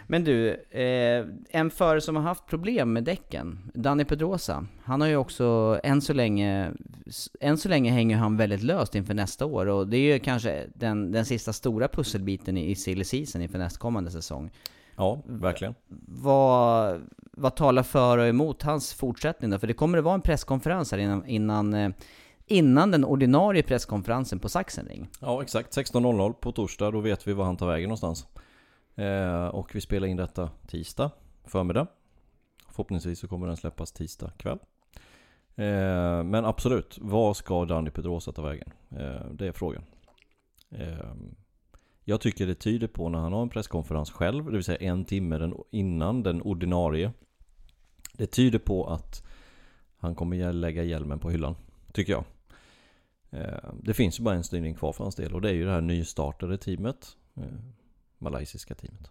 Men du, eh, en förare som har haft problem med däcken, Danny Pedrosa, han har ju också, än så länge, än så länge hänger han väldigt löst inför nästa år och det är ju kanske den, den sista stora pusselbiten i, i silly season inför nästkommande säsong. Ja, verkligen. Vad, vad talar för och emot hans fortsättning då? För det kommer att vara en presskonferens här innan, innan, eh, innan den ordinarie presskonferensen på Sachsenring. Ja, exakt. 16.00 på torsdag. Då vet vi var han tar vägen någonstans. Eh, och vi spelar in detta tisdag förmiddag. Förhoppningsvis så kommer den släppas tisdag kväll. Eh, men absolut, vad ska Danny Pedrosa ta vägen? Eh, det är frågan. Eh, jag tycker det tyder på när han har en presskonferens själv, det vill säga en timme den, innan den ordinarie. Det tyder på att han kommer lägga hjälmen på hyllan, tycker jag. Eh, Det finns ju bara en styrning kvar för hans del och det är ju det här nystartade teamet. Eh, Malaysiska teamet.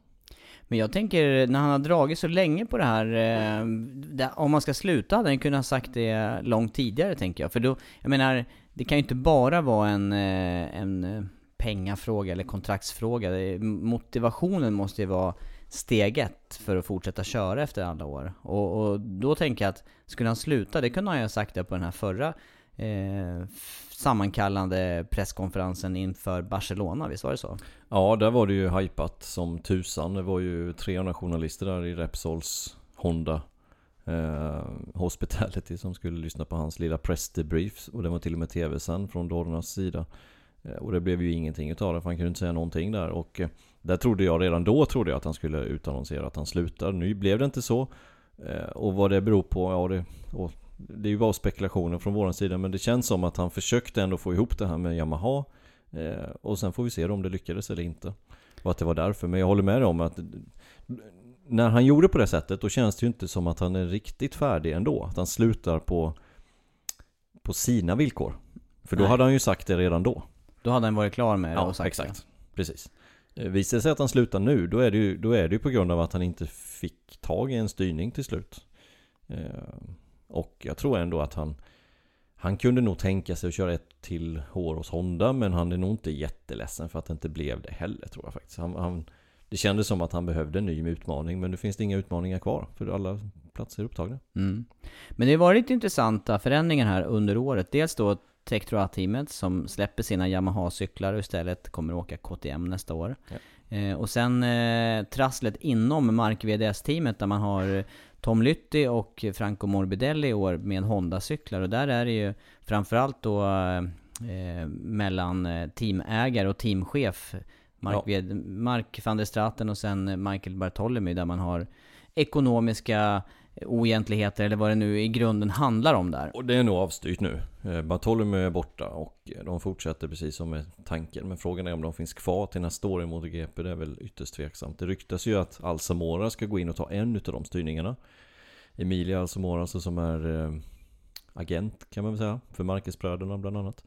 Men jag tänker, när han har dragit så länge på det här, eh, det, om man ska sluta hade han kunnat ha sagt det långt tidigare tänker jag. För då, jag menar, det kan ju inte bara vara en, eh, en eh, pengafråga eller kontraktsfråga. Motivationen måste ju vara steg ett för att fortsätta köra efter alla år. Och, och då tänker jag att, skulle han sluta, det kunde han ju ha sagt det på den här förra eh, sammankallande presskonferensen inför Barcelona, visst var det så? Ja, där var det ju hypat som tusan. Det var ju 300 journalister där i Repsols Honda eh, Hospitality som skulle lyssna på hans lilla press debriefs. Och det var till och med tv-sänd från Dornas sida. Eh, och det blev ju ingenting utav det, för han kunde inte säga någonting där. Och eh, där trodde jag redan då trodde jag att han skulle utannonsera att han slutar. Nu blev det inte så. Eh, och vad det beror på, ja det... Det är ju bara spekulationer från vår sida men det känns som att han försökte ändå få ihop det här med Yamaha eh, Och sen får vi se om det lyckades eller inte Och att det var därför, men jag håller med dig om att När han gjorde på det sättet då känns det ju inte som att han är riktigt färdig ändå Att han slutar på På sina villkor För då Nej. hade han ju sagt det redan då Då hade han varit klar med det Ja, och sagt exakt. Precis. Eh, Visar det sig att han slutar nu, då är, det ju, då är det ju på grund av att han inte fick tag i en styrning till slut. Och jag tror ändå att han Han kunde nog tänka sig att köra ett till år hos Honda, men han är nog inte jätteledsen för att det inte blev det heller tror jag faktiskt. Han, han, det kändes som att han behövde en ny utmaning, men nu finns det inga utmaningar kvar, för alla platser är upptagna. Mm. Men det har varit intressanta förändringar här under året. Dels då Tektroa-teamet som släpper sina Yamaha-cyklar och istället kommer att åka KTM nästa år. Ja. Eh, och sen eh, trasslet inom Mark VDS-teamet där man har Tom Lytti och Franco Morbidelli i år med Honda-cyklar. Och där är det ju framförallt då eh, mellan eh, teamägare och teamchef Mark, Ja. Ved, Mark van der Straten och sen Michael Bartolemy där man har ekonomiska oegentligheter eller vad det nu i grunden handlar om där. Och det är nog avstyrt nu. Eh, Bartolomeu är borta och eh, de fortsätter precis som med tanken. Men frågan är om de finns kvar till nästa år i MotoGP. Det är väl ytterst tveksamt. Det ryktas ju att Alsamora ska gå in och ta en utav de styrningarna. Emilia Alsamora alltså som är eh, agent kan man väl säga. För Marquez-bröderna bland annat.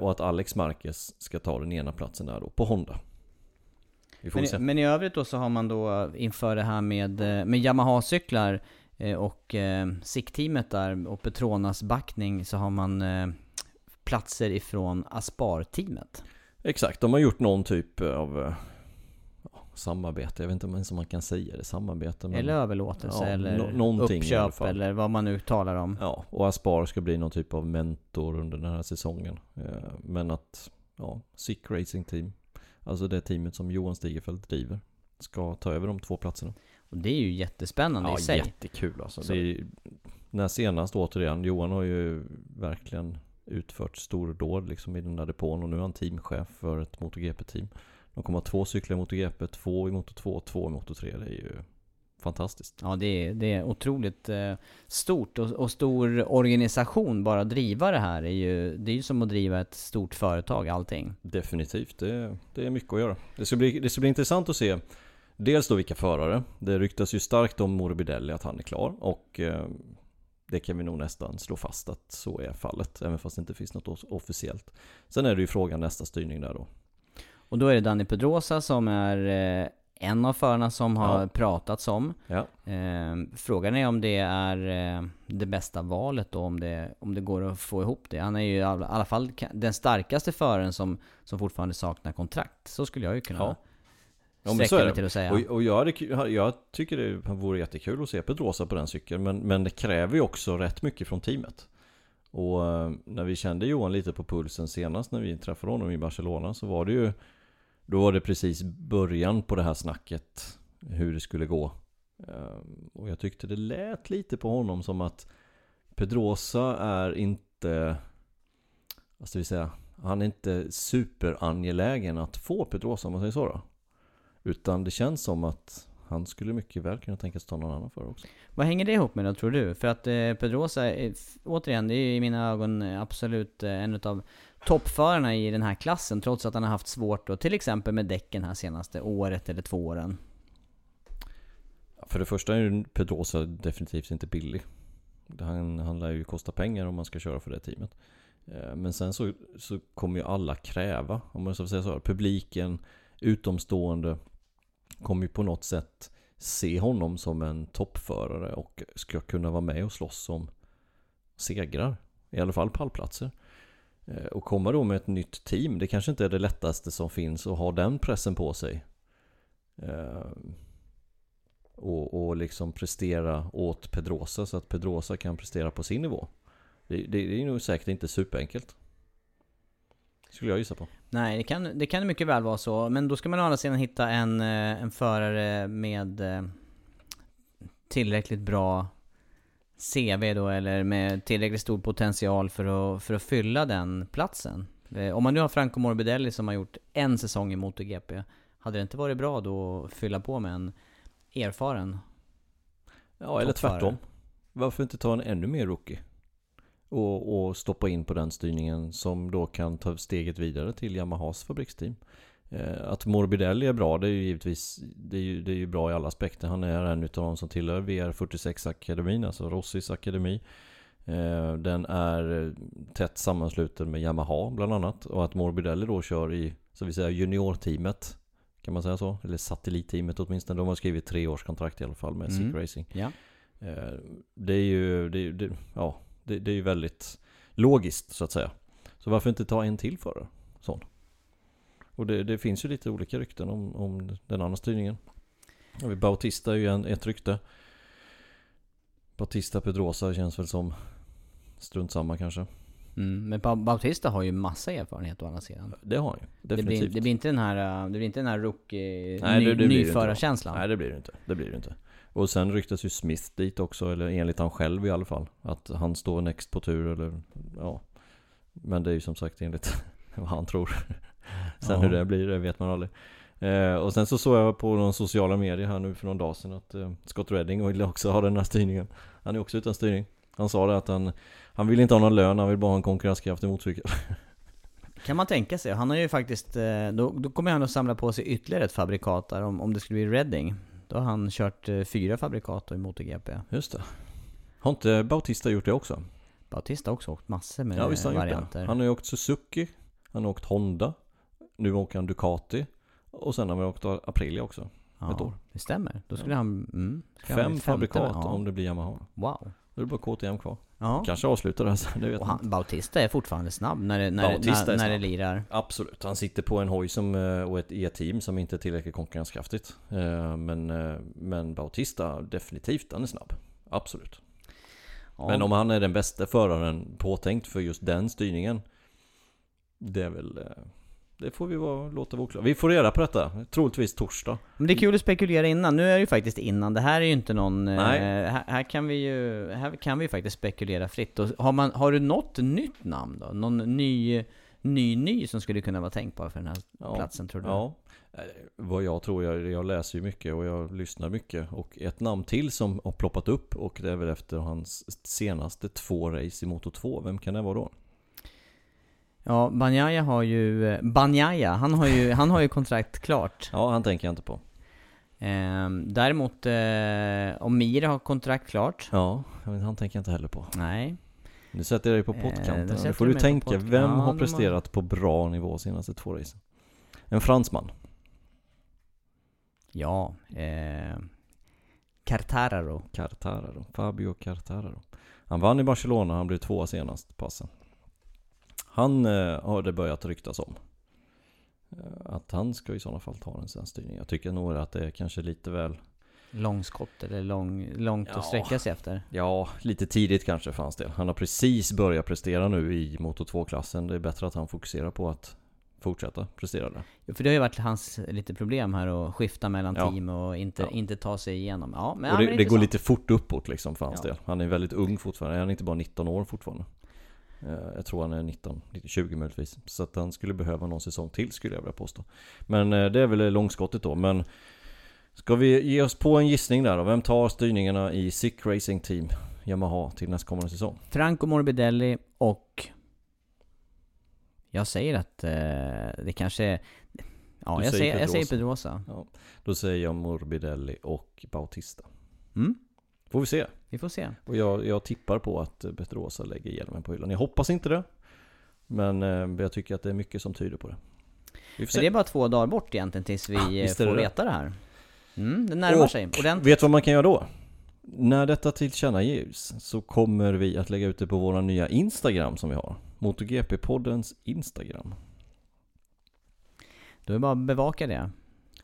Och att Alex Marquez ska ta den ena platsen där då på Honda. Vi får Men, se. men i övrigt då så har man då inför det här med, eh, med Yamaha-cyklar eh, och eh, SICK-teamet där och Petronas backning så har man eh, platser ifrån Aspar-teamet. Exakt, de har gjort någon typ av eh, samarbete. Jag vet inte ens om man kan säga det. Samarbete. Men, Eller överlåtelse Ja, eller alla uppköp eller vad man nu talar om. Ja, och Aspar ska bli någon typ av mentor under den här säsongen. Men att, ja, Sick Racing Team, alltså det teamet som Johan Stigerfeldt driver, ska ta över de två platserna. Och det är ju jättespännande Ja, i sig. jättekul alltså. Så- Det är, när senast återigen, Johan har ju verkligen utfört stordåd liksom i den där depån och nu är han teamchef för ett MotoGP-team. De kommer ha två cyklar i MotoGP, två i Moto2 och två i Moto3. Det är ju fantastiskt. Ja, det är, det är otroligt eh, stort och, och stor organisation. Bara driva det här är ju, det är ju som att driva ett stort företag allting. Definitivt, det, det är mycket att göra. Det ska, bli, det ska bli intressant att se Dels då vilka förare. Det ryktas ju starkt om Morbidelli att han är klar och eh, det kan vi nog nästan slå fast att så är fallet. Även fast det inte finns något off- officiellt. Sen är det ju frågan nästa styrning där då. Och då är det Danny Pedrosa som är eh, en av förarna som har Ja. pratats om. Ja. Eh, frågan är om det är eh, det bästa valet då, om det, om det går att få ihop det. Han är ju i alla, alla fall den starkaste föraren som, som fortfarande saknar kontrakt. Så skulle jag ju kunna Ja. Ja, men sträcka så är mig det. till att säga. Och, och jag, hade, jag tycker det vore jättekul att se Pedrosa på den cykeln. Men, men det kräver ju också rätt mycket från teamet. Och eh, när vi kände Johan lite på pulsen senast när vi träffade honom i Barcelona så var det ju då var det precis början på det här snacket Hur det skulle gå. Ehm, och jag tyckte det lät lite på honom som att Pedrosa är inte Vad ska vi säga Han är inte superangelägen att få Pedrosa om man säger så då. Utan det känns som att han skulle mycket väl kunna tänka sig ta någon annan för också. Vad hänger det ihop med då tror du? För att eh, Pedrosa, är, f- återigen, det är i mina ögon eh, absolut eh, en av toppförarna i den här klassen. Trots att han har haft svårt då, till exempel med däcken här senaste året eller två åren. För det första är ju Pedrosa definitivt inte billig. Han, han lär ju kosta pengar om man ska köra för det teamet. Eh, Men sen så, så kommer ju alla kräva, om man ska säga så, publiken, utomstående, kommer ju på något sätt se honom som en toppförare och ska kunna vara med och slåss om segrar. I alla fall pallplatser. Eh, och komma då med ett nytt team, det kanske inte är det lättaste som finns att ha den pressen på sig. Eh, och, och liksom prestera åt Pedrosa så att Pedrosa kan prestera på sin nivå. Det, det, det är nog säkert inte superenkelt. Skulle jag gissa på. Nej, det kan, det kan mycket väl vara så. Men då ska man å andra sidan hitta en, eh, en förare med eh, tillräckligt bra CV då, eller med tillräckligt stor potential för att, för att fylla den platsen. Eh, Om man nu har Franco Morbidelli som har gjort en säsong i MotoGP, hade det inte varit bra då att fylla på med en erfaren? Ja, eller tvärtom. Varför inte ta en ännu mer rookie? Och, och stoppa in på den styrningen som då kan ta steget vidare till Yamahas fabriksteam. Eh, Att Morbidelli är bra, det är ju givetvis det är ju, det är ju bra i alla aspekter. Han är en utav de som tillhör VR46-akademin, alltså Rossis akademi. Eh, Den är tätt sammansluten med Yamaha bland annat. Och att Morbidelli då kör i, så vi säger juniorteamet. Kan man säga så? Eller satellitteamet åtminstone. De har skrivit tre års kontrakt i alla fall med Mm. Sick Racing. Ja. Eh, Det är ju, det, det, ja, det, det är ju väldigt logiskt så att säga. Så varför inte ta en till för sån? Och det, det finns ju lite olika rykten om, om den andra styrningen. Bautista är ju en, ett rykte. Bautista Pedrosa känns väl som strunt samma kanske. Mm, men Ba- Bautista har ju massa erfarenhet å andra sidan. Det har han ju. Det blir, det blir inte den här, uh, det blir inte den här rookie, Nej, ny, det, det nyförarkänslan. Nej det blir det inte. Det blir det inte. Och sen ryktas ju Smith dit också, eller enligt han själv i alla fall. Att han står next på tur eller ja. Men det är ju som sagt enligt vad han tror. Sen Ja. hur det blir, det vet man aldrig. Eh, och sen så såg jag på någon sociala medier här nu för någon dag sedan att eh, Scott Redding ville också ha den här styrningen. Han är också utan styrning. Han sa det att han, han vill inte ha någon lön, han vill bara ha en konkurrenskraftig motorcykel. Kan man tänka sig. Han har ju faktiskt, eh, då, då kommer han att samla på sig ytterligare ett fabrikat där om, om det skulle bli Redding. Då har han kört eh, fyra fabrikat i MotoGP. Just det. Har inte Bautista gjort det också? Bautista har också åkt massor med Ja visst han varianter. Han har ju åkt Suzuki, han har åkt Honda, nu åker han Ducati och sen har vi åkt Aprilia också. ja, ett år. Det stämmer. Då skulle han... Mm, skulle han Fem femte, fabrikat ja. om det blir Yamaha. Wow. Då är det bara KTM kvar. Ja. Kanske avslutar det här sen, det vet Och man inte. han, Bautista är fortfarande snabb när det, när, Bautista när, är när det lirar. Absolut, han sitter på en hoj som, eh, och ett E-team som inte är tillräckligt konkurrenskraftigt. Eh, Men, eh, men Bautista, definitivt, han är snabb. Absolut. Ja. Men om han är den bästa föraren påtänkt för just den styrningen Det är väl Det får vi vara, låta vara oklart. Vi får reda på detta, troligtvis torsdag Men det är kul att spekulera innan, nu är det ju faktiskt innan, det här är ju inte någon... eh, Nej. här, här kan vi ju, här kan vi faktiskt spekulera fritt. Och har, man, har du något nytt namn då? Någon ny, ny, ny som skulle kunna vara tänkbar för den här Ja. platsen tror du? Ja Vad jag tror, jag, jag läser ju mycket och jag lyssnar mycket Och ett namn till som har ploppat upp och det är väl efter hans senaste två race i Moto 2 Vem kan det vara då? Ja, Banjaya har ju... eh, Banjaya, han har ju, han har ju kontrakt klart. Ja, han tänker jag inte på Ehm, däremot, eh, om Mira har kontrakt klart? Ja, vet, han tänker jag inte heller på Nej. Nu sätter jag dig på Eh, pottkanten. då nu får du tänka, vem Ja, har presterat på bra nivå senaste två racen? En fransman? Ja, eh, Cartararo. Cartararo, Fabio Cartararo. Han vann i Barcelona, han blev tvåa senast passen. Han eh, har det börjat ryktas om. Eh, att han ska i sådana fall ta en sån styrning. Jag tycker nog att det är kanske lite väl Långskott eller lång, långt Ja. att sträcka sig efter. Ja, lite tidigt kanske för hans del. Han har precis börjat prestera nu i Moto 2-klassen. Det är bättre att han fokuserar på att fortsätta prestera där. Jo, för det har ju varit hans lite problem här att skifta mellan Ja. team och inte, Ja. inte ta sig igenom. Ja, men, och ja, det, det går lite fort uppåt liksom för hans Ja. del. Han är väldigt ung fortfarande. Han är inte bara 19 år fortfarande. Eh, Jag tror han är 19, 20 möjligtvis. Så att han skulle behöva någon säsong till skulle jag vilja påstå. Men eh, det är väl långskottet då. Men ska vi ge oss på en gissning där då? Vem tar styrningarna i Sick Racing Team Yamaha till nästkommande säsong? Franco Morbidelli och... Jag säger att eh, det kanske är... Ja, Du jag säger säger, jag säger Pedrosa. Pedrosa. Ja, då säger jag Morbidelli och Bautista. Mm, Får vi se. vi får se. Och jag, jag tippar på att eh, Pedrosa lägger hjälmen på hyllan. Jag hoppas inte det. Men eh, jag tycker att det är mycket som tyder på det. Vi får Så det är bara två dagar bort egentligen tills vi Ah, eh, får veta det här. Mm, det närmar Och sig ordentligt. Vet du vad man kan göra då? När detta tillkännages så kommer vi att lägga ut det på våra nya Instagram som vi har. MotoGP-poddens Instagram. Då är det bara att bevaka det.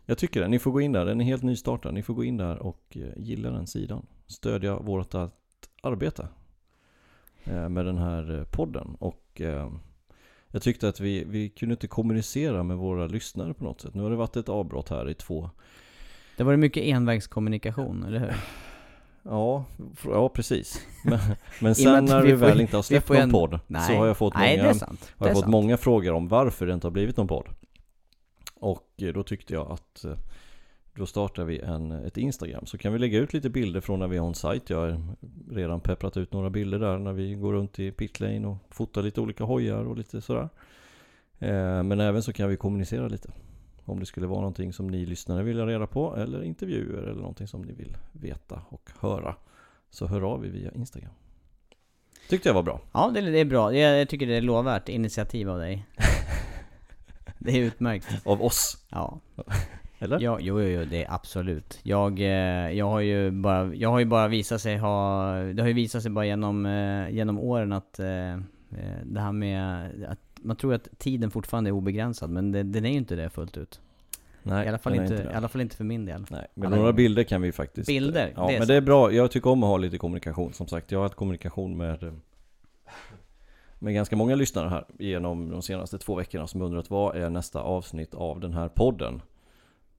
Jag tycker det. Ni får gå in där. Den är helt nystartad. Ni får gå in där och eh, gilla den sidan. Stödja vårt att- arbete eh, med den här eh, podden. Och jag tyckte att vi, vi kunde inte kommunicera med våra lyssnare på något sätt. Nu har det varit ett avbrott här i två Det var mycket envägskommunikation, eller hur? Ja, ja precis. Men, men sen när vi vi får- väl inte har släppt någon en- podd Nej. så har jag fått Nej, många, har jag fått sant. många frågor om varför det inte har blivit någon podd. Och eh, då tyckte jag att eh, då startar vi en, ett Instagram. Så kan vi lägga ut lite bilder från när vi är on site. Jag har redan pepprat ut några bilder där när vi går runt i pitlane och fotar lite olika hojar och lite sådär. Eh, Men även så kan vi kommunicera lite. Om det skulle vara någonting som ni lyssnare vill ha reda på eller intervjuer eller någonting som ni vill veta och höra. Så hör av er via Instagram. Tyckte jag var bra. Ja, det, är bra. Jag tycker det är lovvärt initiativ av dig. det är utmärkt. Av oss. Ja. Eller? Ja, jo, jo, jo, det är absolut. Jag, eh, jag har ju bara, jag har ju bara visat sig ha, det har ju visat sig bara genom, eh, genom åren att eh, det här med att man tror att tiden fortfarande är obegränsad, men det, den är ju inte det fullt ut. Nej, I alla fall inte, det. i alla fall inte för min del. Nej, men Alla några bilder kan vi faktiskt... Bilder, Ja, det men det är bra. Jag tycker om att ha lite kommunikation. Som sagt, jag har haft kommunikation med med ganska många lyssnare här genom de senaste två veckorna som undrat vad är nästa avsnitt av den här podden?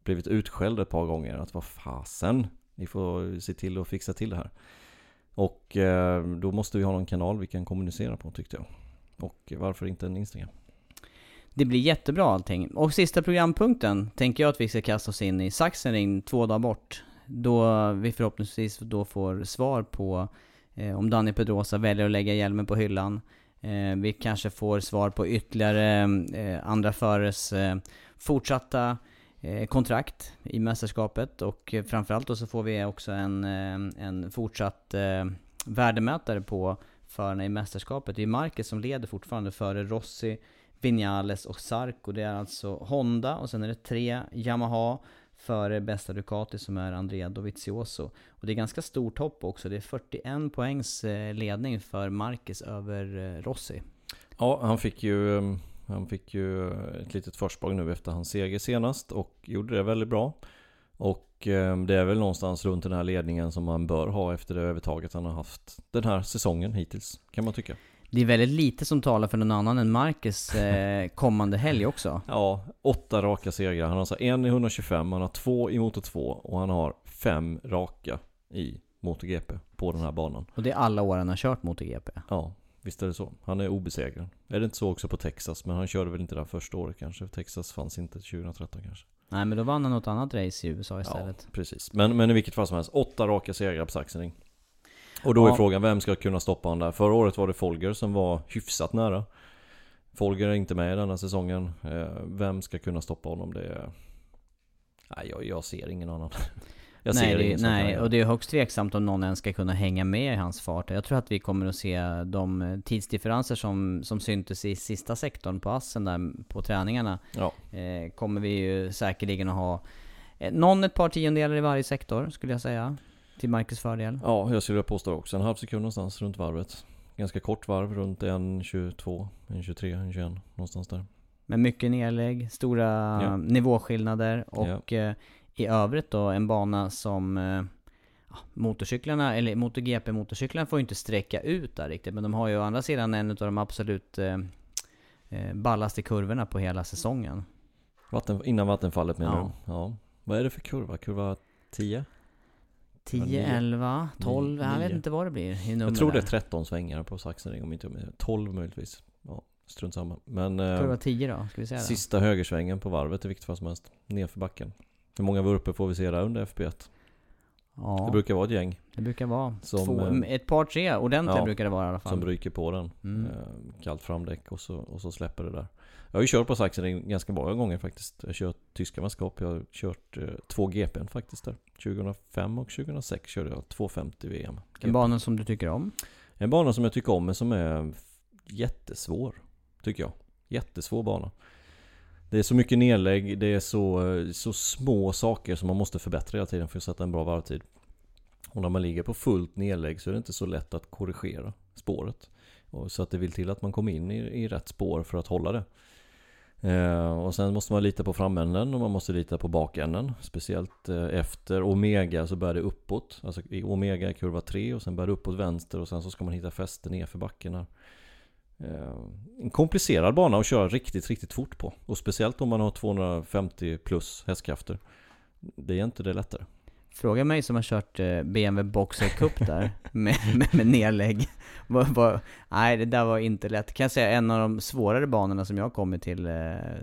Blivit utskälld ett par gånger att vad fasen, ni får se till att fixa till det här. Och eh, då måste vi ha någon kanal vi kan kommunicera på tyckte jag. Och varför inte en Instagram? Det blir jättebra allting. Och sista programpunkten tänker jag att vi ska kasta oss in i Sachsenring två dagar bort. Då vi förhoppningsvis då får svar på eh, om Danny Pedrosa väljer att lägga hjälmen på hyllan. Eh, vi kanske får svar på ytterligare eh, andra förares eh, fortsatta eh, kontrakt i mästerskapet och eh, framförallt då så får vi också en, eh, en fortsatt eh, värdemätare på förarna i mästerskapet. Det är Marquez som leder fortfarande före Rossi, Vinales och Sarko. Det är alltså Honda och sen är det tre Yamaha före bästa Ducati som är Andrea Dovizioso. Och det är ganska stort hopp också. Det är 41 poängs eh, ledning för Marquez över eh, Rossi. Ja, han fick ju mm, han fick ju eh, ett litet försprång nu efter hans seger senast och gjorde det väldigt bra. Och det är väl någonstans runt den här ledningen som man bör ha efter det övertaget han har haft den här säsongen hittills, kan man tycka. Det är väldigt lite som talar för någon annan än Marcus eh, kommande helg också. Ja, åtta raka segrar. Han har alltså en i 125, han har två i Motor 2 och han har fem raka i MotoGP på den här banan. Och det är alla år han har kört MotoGP? Ja, visst är det så. Han är obesegrad. Är det inte så också på Texas? Men han körde väl inte där första året kanske? Texas fanns inte 2013 kanske. Nej men då vann han något annat race i USA istället. Ja, precis. Men, men i vilket fall som helst, åtta raka segrar på Sachsenring. Och då är frågan, vem ska kunna stoppa honom där? Förra året var det Folger som var hyfsat nära. Folger är inte med i denna säsongen. Eh, vem ska kunna stoppa honom? Det är... Nej, jag, jag ser ingen annan. Jag nej, det, nej och det är högst tveksamt om någon ens ska kunna hänga med i hans fart. Jag tror att vi kommer att se de tidsdifferenser som, som syntes i sista sektorn på assen där på träningarna. Ja. Eh, kommer vi ju säkerligen att ha eh, någon ett par tiondelar i varje sektor skulle jag säga. Till Marcus fördel. Ja, jag skulle påstå också. En halv sekund någonstans runt varvet. Ganska kort varv, runt 1.22, 1.23, 1.21 någonstans där. Men mycket nedlägg, stora ja. nivåskillnader och ja. eh, i övrigt då en bana som eh, motorcyklarna, eller MotoGP-motorcyklarna får ju inte sträcka ut där riktigt. Men de har ju å andra sidan en av de absolut eh, eh, ballaste kurvorna på hela säsongen. Vatten, innan vattenfallet menar ja. du? Ja. Vad är det för kurva? Kurva 10? 10, 11, 12, jag vet inte vad det blir i Jag tror det är 13 svängar på Sachsenring om inte 12 möjligtvis. Ja, strunt samma. Men... Kurva 10 då, ska vi säga det? Sista högersvängen på varvet i vilket fall som helst. Nerför backen. Hur många vurper får vi se där under FP1? Ja. Det brukar vara ett gäng. Det brukar vara. Som, Två, eh, ett par tre ordentliga ja, brukar det vara i alla fall. Som ryker på den. Mm. Eh, kallt framdäck och så, och så släpper det där. Jag har ju kört på Sachsenring ganska många gånger faktiskt. Jag har kört tyska mästerskap. Jag har kört eh, två GPn faktiskt där. 2005 och 2006 körde jag 250 VM. En bana som du tycker om? En bana som jag tycker om men som är jättesvår. Tycker jag. Jättesvår bana. Det är så mycket nedlägg, det är så, så små saker som man måste förbättra hela tiden för att sätta en bra varvtid. Och när man ligger på fullt nedlägg så är det inte så lätt att korrigera spåret. Så att det vill till att man kommer in i, i rätt spår för att hålla det. Eh, och sen måste man lita på framänden och man måste lita på bakänden. Speciellt eh, efter Omega så börjar det uppåt. Alltså i Omega är kurva 3 och sen börjar det uppåt vänster och sen så ska man hitta fäste nerför backen här. Eh, en komplicerad bana att köra riktigt, riktigt fort på. Och speciellt om man har 250 plus hästkrafter. Det är inte det lättare. Fråga mig som har kört eh, BMW Boxer Cup där, med, med, med nedlägg. Var, var, nej, det där var inte lätt. Kan jag säga en av de svårare banorna som jag kommit till. Eh,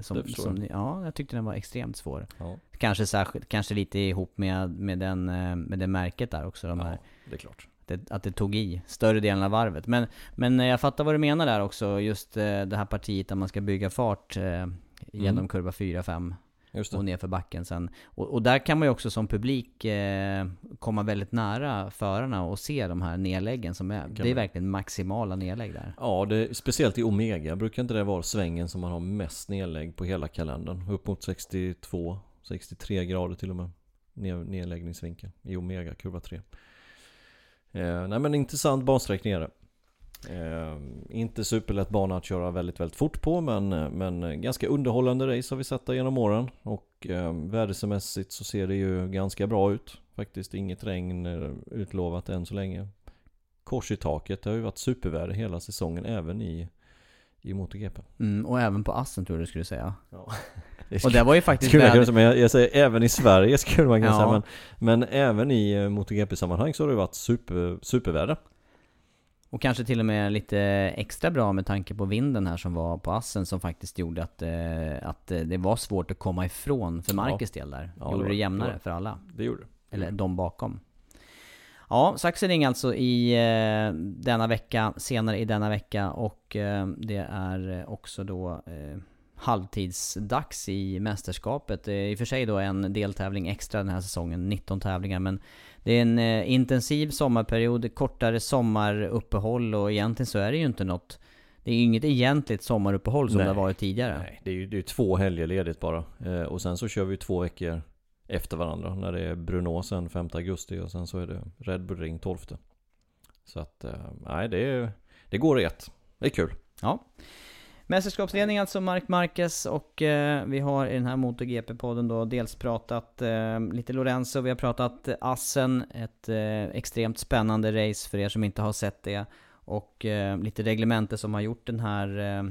som, som, ja, jag tyckte den var extremt svår. Ja. Kanske särskilt, kanske lite ihop med, med, den, med det märket där också. De ja, här. det är klart det, att det tog i större delen av varvet. Men, men jag fattar vad du menar där också, just eh, det här partiet där man ska bygga fart eh, genom mm. kurva 4-5 och ner för backen sen. Och, och, där kan man ju också som publik eh, komma väldigt nära förarna och se de här nedläggen som är. Det är verkligen maximala nedlägg där. Ja, det, speciellt i Omega brukar inte det vara svängen som man har mest nedlägg på hela kalendern. Upp mot 62, 63 grader till och med. Nedläggningsvinkel i Omega, kurva 3. Eh, nej men intressant bansträckning är det. Eh, inte superlätt bana att köra väldigt, väldigt fort på men, men ganska underhållande race har vi sett där genom åren. Och eh, vädersemässigt så ser det ju ganska bra ut. Faktiskt inget regn utlovat än så länge. Kors i taket, det har ju varit superväder hela säsongen även i i MotoGP. Mm, och även på Assen tror jag du skulle säga. Ja. Och det var ju faktiskt skulle man kunna jag, jag säger även i Sverige skulle man kunna Ja. säga, men, men även i eh, MotoGP-sammanhang så har det varit super, superväder. Och kanske till och med lite extra bra med tanke på vinden här som var på Assen som faktiskt gjorde att, eh, att eh, det var svårt att komma ifrån för Marcus del där. Ja, det gjorde var- det det jämnare var- för alla. Det gjorde det. Eller de bakom. Ja, Sachsenring alltså i eh, denna vecka, senare i denna vecka och eh, det är också då eh, halvtidsdags i mästerskapet. Det är i och för sig då en deltävling extra den här säsongen, 19 tävlingar men det är en eh, intensiv sommarperiod, kortare sommaruppehåll och egentligen så är det ju inte något det är ju inget egentligt sommaruppehåll som Nej. det har varit tidigare. Nej, det är ju det är två helger ledigt bara. Eh, och sen så kör vi två veckor efter varandra. När det är Brno sen 5 augusti och sen så är det Red Bull Ring 12. Så att, eh, nej det, är, det går i ett. Det är kul. Ja. Mästerskapsledning alltså Mark Marquez och eh, vi har i den här MotoGP-podden då dels pratat eh, lite Lorenzo, vi har pratat Assen, ett eh, extremt spännande race för er som inte har sett det. Och eh, lite reglemente som har gjort den här, eh,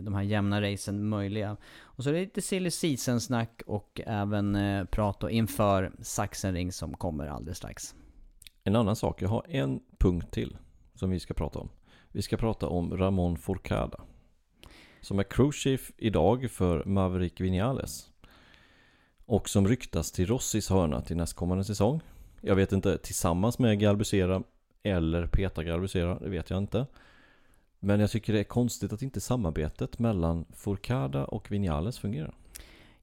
de här jämna racen möjliga. Och så är det lite silly season-snack och även eh, prat då inför Sachsenring som kommer alldeles strax. En annan sak, jag har en punkt till som vi ska prata om. Vi ska prata om Ramon Forcada. Som är crewchief chief idag för Maverick Vinales. Och som ryktas till Rossis hörna till nästkommande säsong. Jag vet inte, tillsammans med Galbusera eller Peta Galbusera, det vet jag inte. Men jag tycker det är konstigt att inte samarbetet mellan Forcada och Vinales fungerar.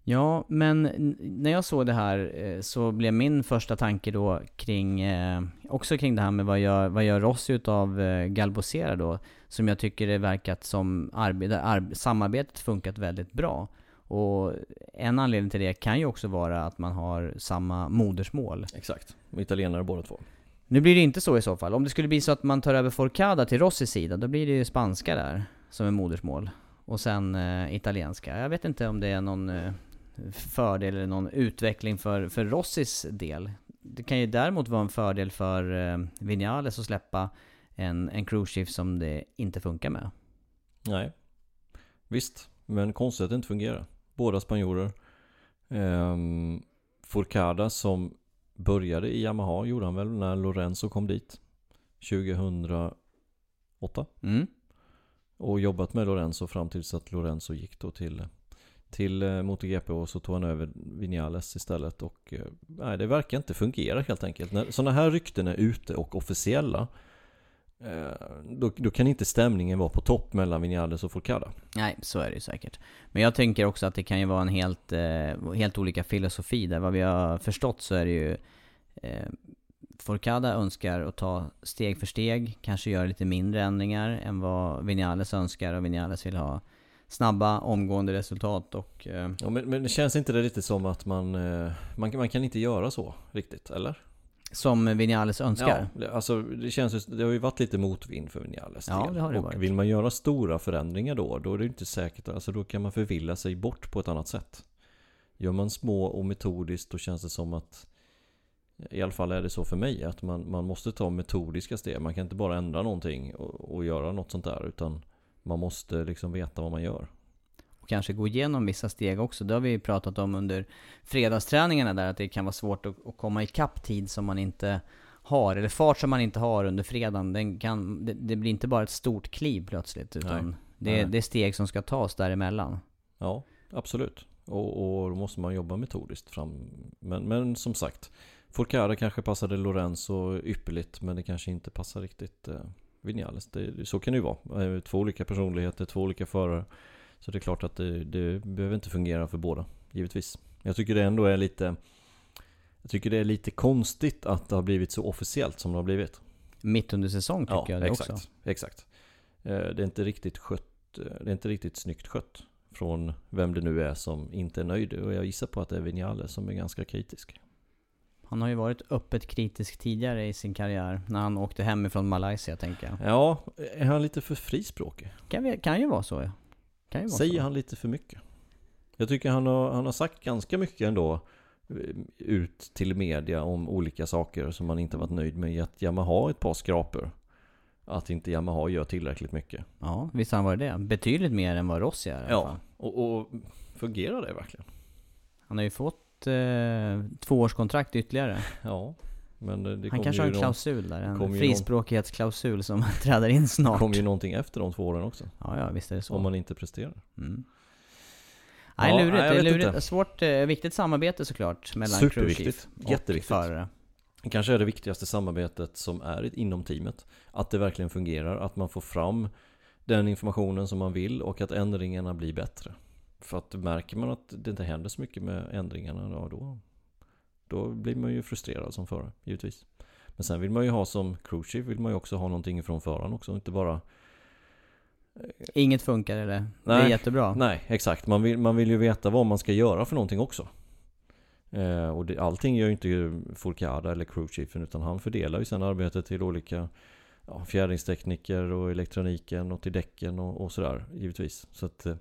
Ja, men när jag såg det här eh, så blev min första tanke då kring, eh, också kring det här med vad gör, vad gör Rossi utav eh, Galbosera då? Som jag tycker det verkat som arbete, ar, samarbetet funkat väldigt bra. Och en anledning till det kan ju också vara att man har samma modersmål. Exakt, italienare båda två. Nu blir det inte så i så fall. Om det skulle bli så att man tar över Forcada till Rossis sida, då blir det ju spanska där som är modersmål. Och sen eh, italienska. Jag vet inte om det är någon eh, fördel eller någon utveckling för, för Rossis del. Det kan ju däremot vara en fördel för eh, Vinales att släppa en, en cruise som det inte funkar med. Nej. Visst, men konstigt att det inte fungerar. Båda spanjorer. Ehm, Forcada som började i Yamaha gjorde han väl när Lorenzo kom dit. 2008. Mm. Och jobbat med Lorenzo fram tills att Lorenzo gick då till, till eh, MotoGP och så tog han över Vinales istället. Och eh, nej, det verkar inte fungera helt enkelt. När sådana här rykten är ute och officiella då, då kan inte stämningen vara på topp mellan Vinales och Forcada. Nej, så är det ju säkert. Men jag tänker också att det kan ju vara en helt, eh, helt olika filosofi där. Vad vi har förstått så är det ju eh, Forcada önskar att ta steg för steg, kanske göra lite mindre ändringar än vad Vinales önskar och Vinales vill ha snabba, omgående resultat och... Eh, Ja, men, men det känns inte det lite som att man, eh, man, man kan inte göra så riktigt, eller? Som Vinales önskar. Ja, alltså det känns det har ju varit lite motvind för Vinales Ja, del. det har det Och varit. vill man göra stora förändringar då, då är det inte säkert, alltså då kan man förvilla sig bort på ett annat sätt. Gör man små och metodiskt då känns det som att i alla fall är det så för mig att man, man måste ta metodiska steg. Man kan inte bara ändra någonting och, och göra något sånt där utan man måste liksom veta vad man gör. Och kanske gå igenom vissa steg också. Det har vi ju pratat om under fredagsträningarna där, att det kan vara svårt att, att komma ikapp tid som man inte har, eller fart som man inte har under fredagen. Den kan, det, det blir inte bara ett stort kliv plötsligt, utan Nej. det, Nej. det är steg som ska tas däremellan. Ja, absolut. Och, och då måste man jobba metodiskt fram. Men, men som sagt, Forcada kanske passade Lorenzo ypperligt men det kanske inte passar riktigt eh, Vinales. Det, så kan det ju vara. Eh, Två olika personligheter, två olika förare. Så det är klart att det, det behöver inte fungera för båda, givetvis. Jag tycker det ändå är lite Jag tycker det är lite konstigt att det har blivit så officiellt som det har blivit. Mitt under säsong tycker Ja, jag det exakt, också. exakt. Eh, Det är inte riktigt skött, eh, det är inte riktigt snyggt skött från vem det nu är som inte är nöjd. Och jag gissar på att det är Vinales som är ganska kritisk. Han har ju varit öppet kritisk tidigare i sin karriär, när han åkte hemifrån Malaysia tänker jag. Ja, är han lite för frispråkig? Kan, vi, kan ju vara så ja. Kan ju vara Säger så. han lite för mycket? Jag tycker han har, han har sagt ganska mycket ändå eh, ut till media om olika saker som han inte varit nöjd med. Att Yamaha har ett par skrapor. att inte Yamaha gör tillräckligt mycket. Ja, visst han varit det. Betydligt mer än vad Rossi är i alla Ja, fall. och, och fungerar det verkligen? Han har ju fått eh, tvåårskontrakt ytterligare. Ja, men det, det Han kanske har en någon- klausul där, det en frispråkighetsklausul som träder in Det snart. kommer ju någonting efter de två åren också. Ja, ja, visst är det så. Om man inte presterar. Mm. Nej, Ja, lurigt. nej, det är lurigt. inte. Svårt, eh, viktigt samarbete såklart mellan Superviktigt. och Jätteviktigt. förare. Det kanske är det viktigaste samarbetet som är inom teamet. Att det verkligen fungerar, att man får fram den informationen som man vill och att ändringarna blir bättre. För att märker man att det inte händer så mycket med ändringarna, då, då blir man ju frustrerad som förare, givetvis. Men sen vill man ju ha som crewchief, vill man ju också ha någonting från föraren också, inte bara Inget funkar eller? Det är Nej. jättebra. Nej, exakt. Man vill, man vill ju veta vad man ska göra för någonting också. Eh, och det, allting gör ju inte Fourcade eller crewchiefen utan han fördelar ju sen arbetet till olika ja, fjärringstekniker och elektroniken och till däcken och, och sådär givetvis. Så att eh,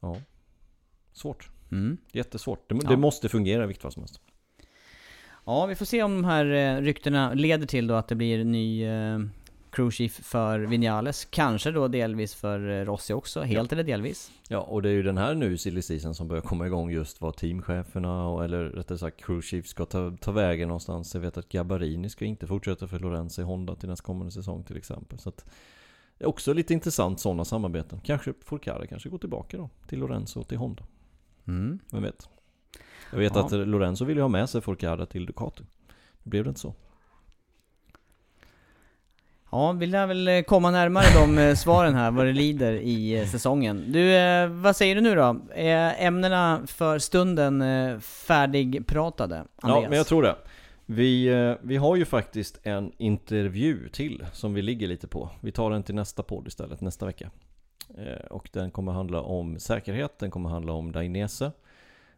ja, svårt. Mm. Jättesvårt. Det, Ja. det måste fungera i vilket fall som helst. Ja, vi får se om de här eh, ryktena leder till då att det blir ny eh, crewchief för Vinales. Kanske då delvis för eh, Rossi också, helt eller delvis. Ja, och det är ju den här nu silly season som börjar komma igång just vad teamcheferna och eller rättare sagt crewchief ska ta, ta vägen någonstans. Jag vet att Gabarini ska inte fortsätta för Lorenzo i Honda till nästa kommande säsong till exempel. Så att det är också lite intressant sådana samarbeten. Kanske Fourcade kanske går tillbaka då till Lorenzo och till Honda. Mm. Vem vet? Jag vet Ja. att Lorenzo vill ju ha med sig Fourcade till Ducati. Det blev det inte så. Ja, vi lär väl eh, komma närmare de eh, svaren här, vad det lider i eh, säsongen. Du, vad säger du nu då? Är ämnena för stunden färdigpratade? Andreas? Ja, men jag tror det. Vi, vi har ju faktiskt en intervju till som vi ligger lite på. Vi tar den till nästa podd istället, nästa vecka. Eh, och den kommer handla om säkerhet, den kommer handla om Dainese.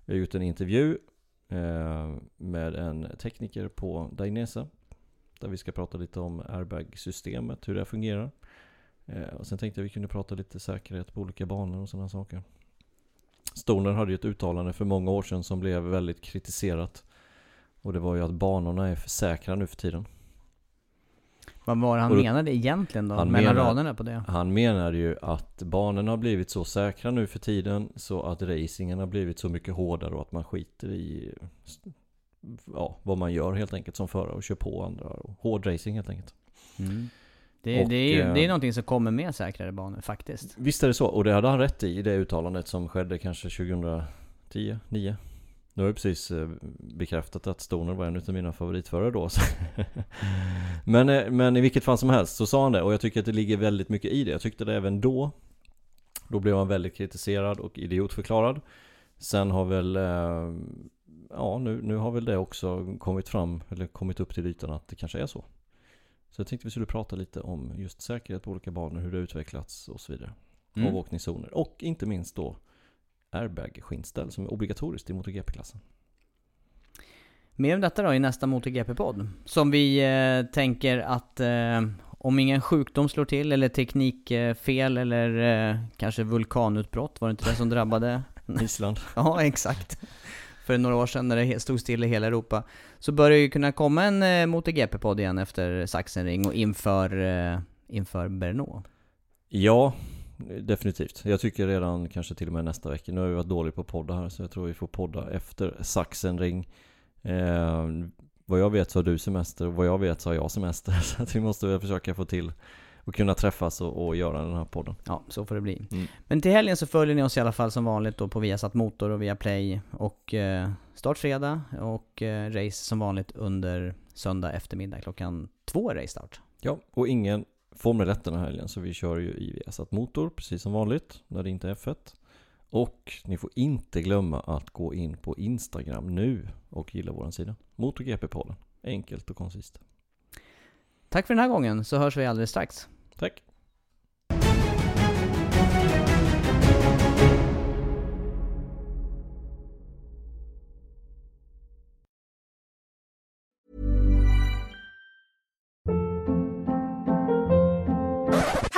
Vi har gjort en intervju eh, med en tekniker på Dainese. Där vi ska prata lite om airbag-systemet, hur det fungerar. Eh, och sen tänkte jag vi kunde prata lite säkerhet på olika banor och sådana saker. Stoner hade ju ett uttalande för många år sedan som blev väldigt kritiserat. Och det var ju att banorna är för säkra nu för tiden. Vad var det han Och då- menade egentligen då? Han mellan menar- raderna på det? Han menar ju att banorna har blivit så säkra nu för tiden så att racingen har blivit så mycket hårdare och att man skiter i ja, vad man gör helt enkelt som förare och kör på andra. Och hård racing helt enkelt. Mm. Det, Och, det, är ju eh, det är någonting som kommer med säkrare banor faktiskt. Visst är det så, och det hade han rätt i, i det uttalandet som skedde kanske 2010, 9 Nu har jag precis eh, bekräftat att Stoner var en av mina favoritförare då men, eh, men i vilket fall som helst så sa han det och jag tycker att det ligger väldigt mycket i det. Jag tyckte det även då. Då blev han väldigt kritiserad och idiotförklarad. Sen har väl eh, Ja nu, nu har väl det också kommit fram Eller kommit upp till ytan att det kanske är så. Så jag tänkte vi skulle prata lite om just säkerhet på olika banor Hur det har utvecklats och så vidare. Mm. Avåkningszoner och inte minst då airbag-skinnställ som är obligatoriskt i MotoGP-klassen. Mer om detta då i nästa MotoGP-podd. Som vi eh, tänker att eh, om ingen sjukdom slår till, eller teknikfel, eller eh, kanske vulkanutbrott, var det inte det som drabbade? Island. ja, exakt. För några år sedan när det stod still i hela Europa. Så bör det ju kunna komma en eh, MotoGP-podd igen efter Sachsenring och inför, eh, inför Brno. Ja, definitivt. Jag tycker redan kanske till och med nästa vecka. Nu har vi varit dåliga på podda här så jag tror vi får podda efter Sachsenring. Eh, vad jag vet så har du semester och vad jag vet så har jag semester. Så att vi måste väl försöka få till och kunna träffas och, och göra den här podden. Ja, så får det bli. Mm. Men till helgen så följer ni oss i alla fall som vanligt då på Viasat Motor och via Play och eh, start fredag och eh, race som vanligt under söndag eftermiddag klockan två race start. Ja, och ingen Formel 1 den här helgen så vi kör ju i Viasat Motor precis som vanligt när det inte är F1. Och ni får inte glömma att gå in på Instagram nu och gilla våran sida. MotoGP-podden. Enkelt och koncist. Tack för den här gången så hörs vi alldeles strax. Tack!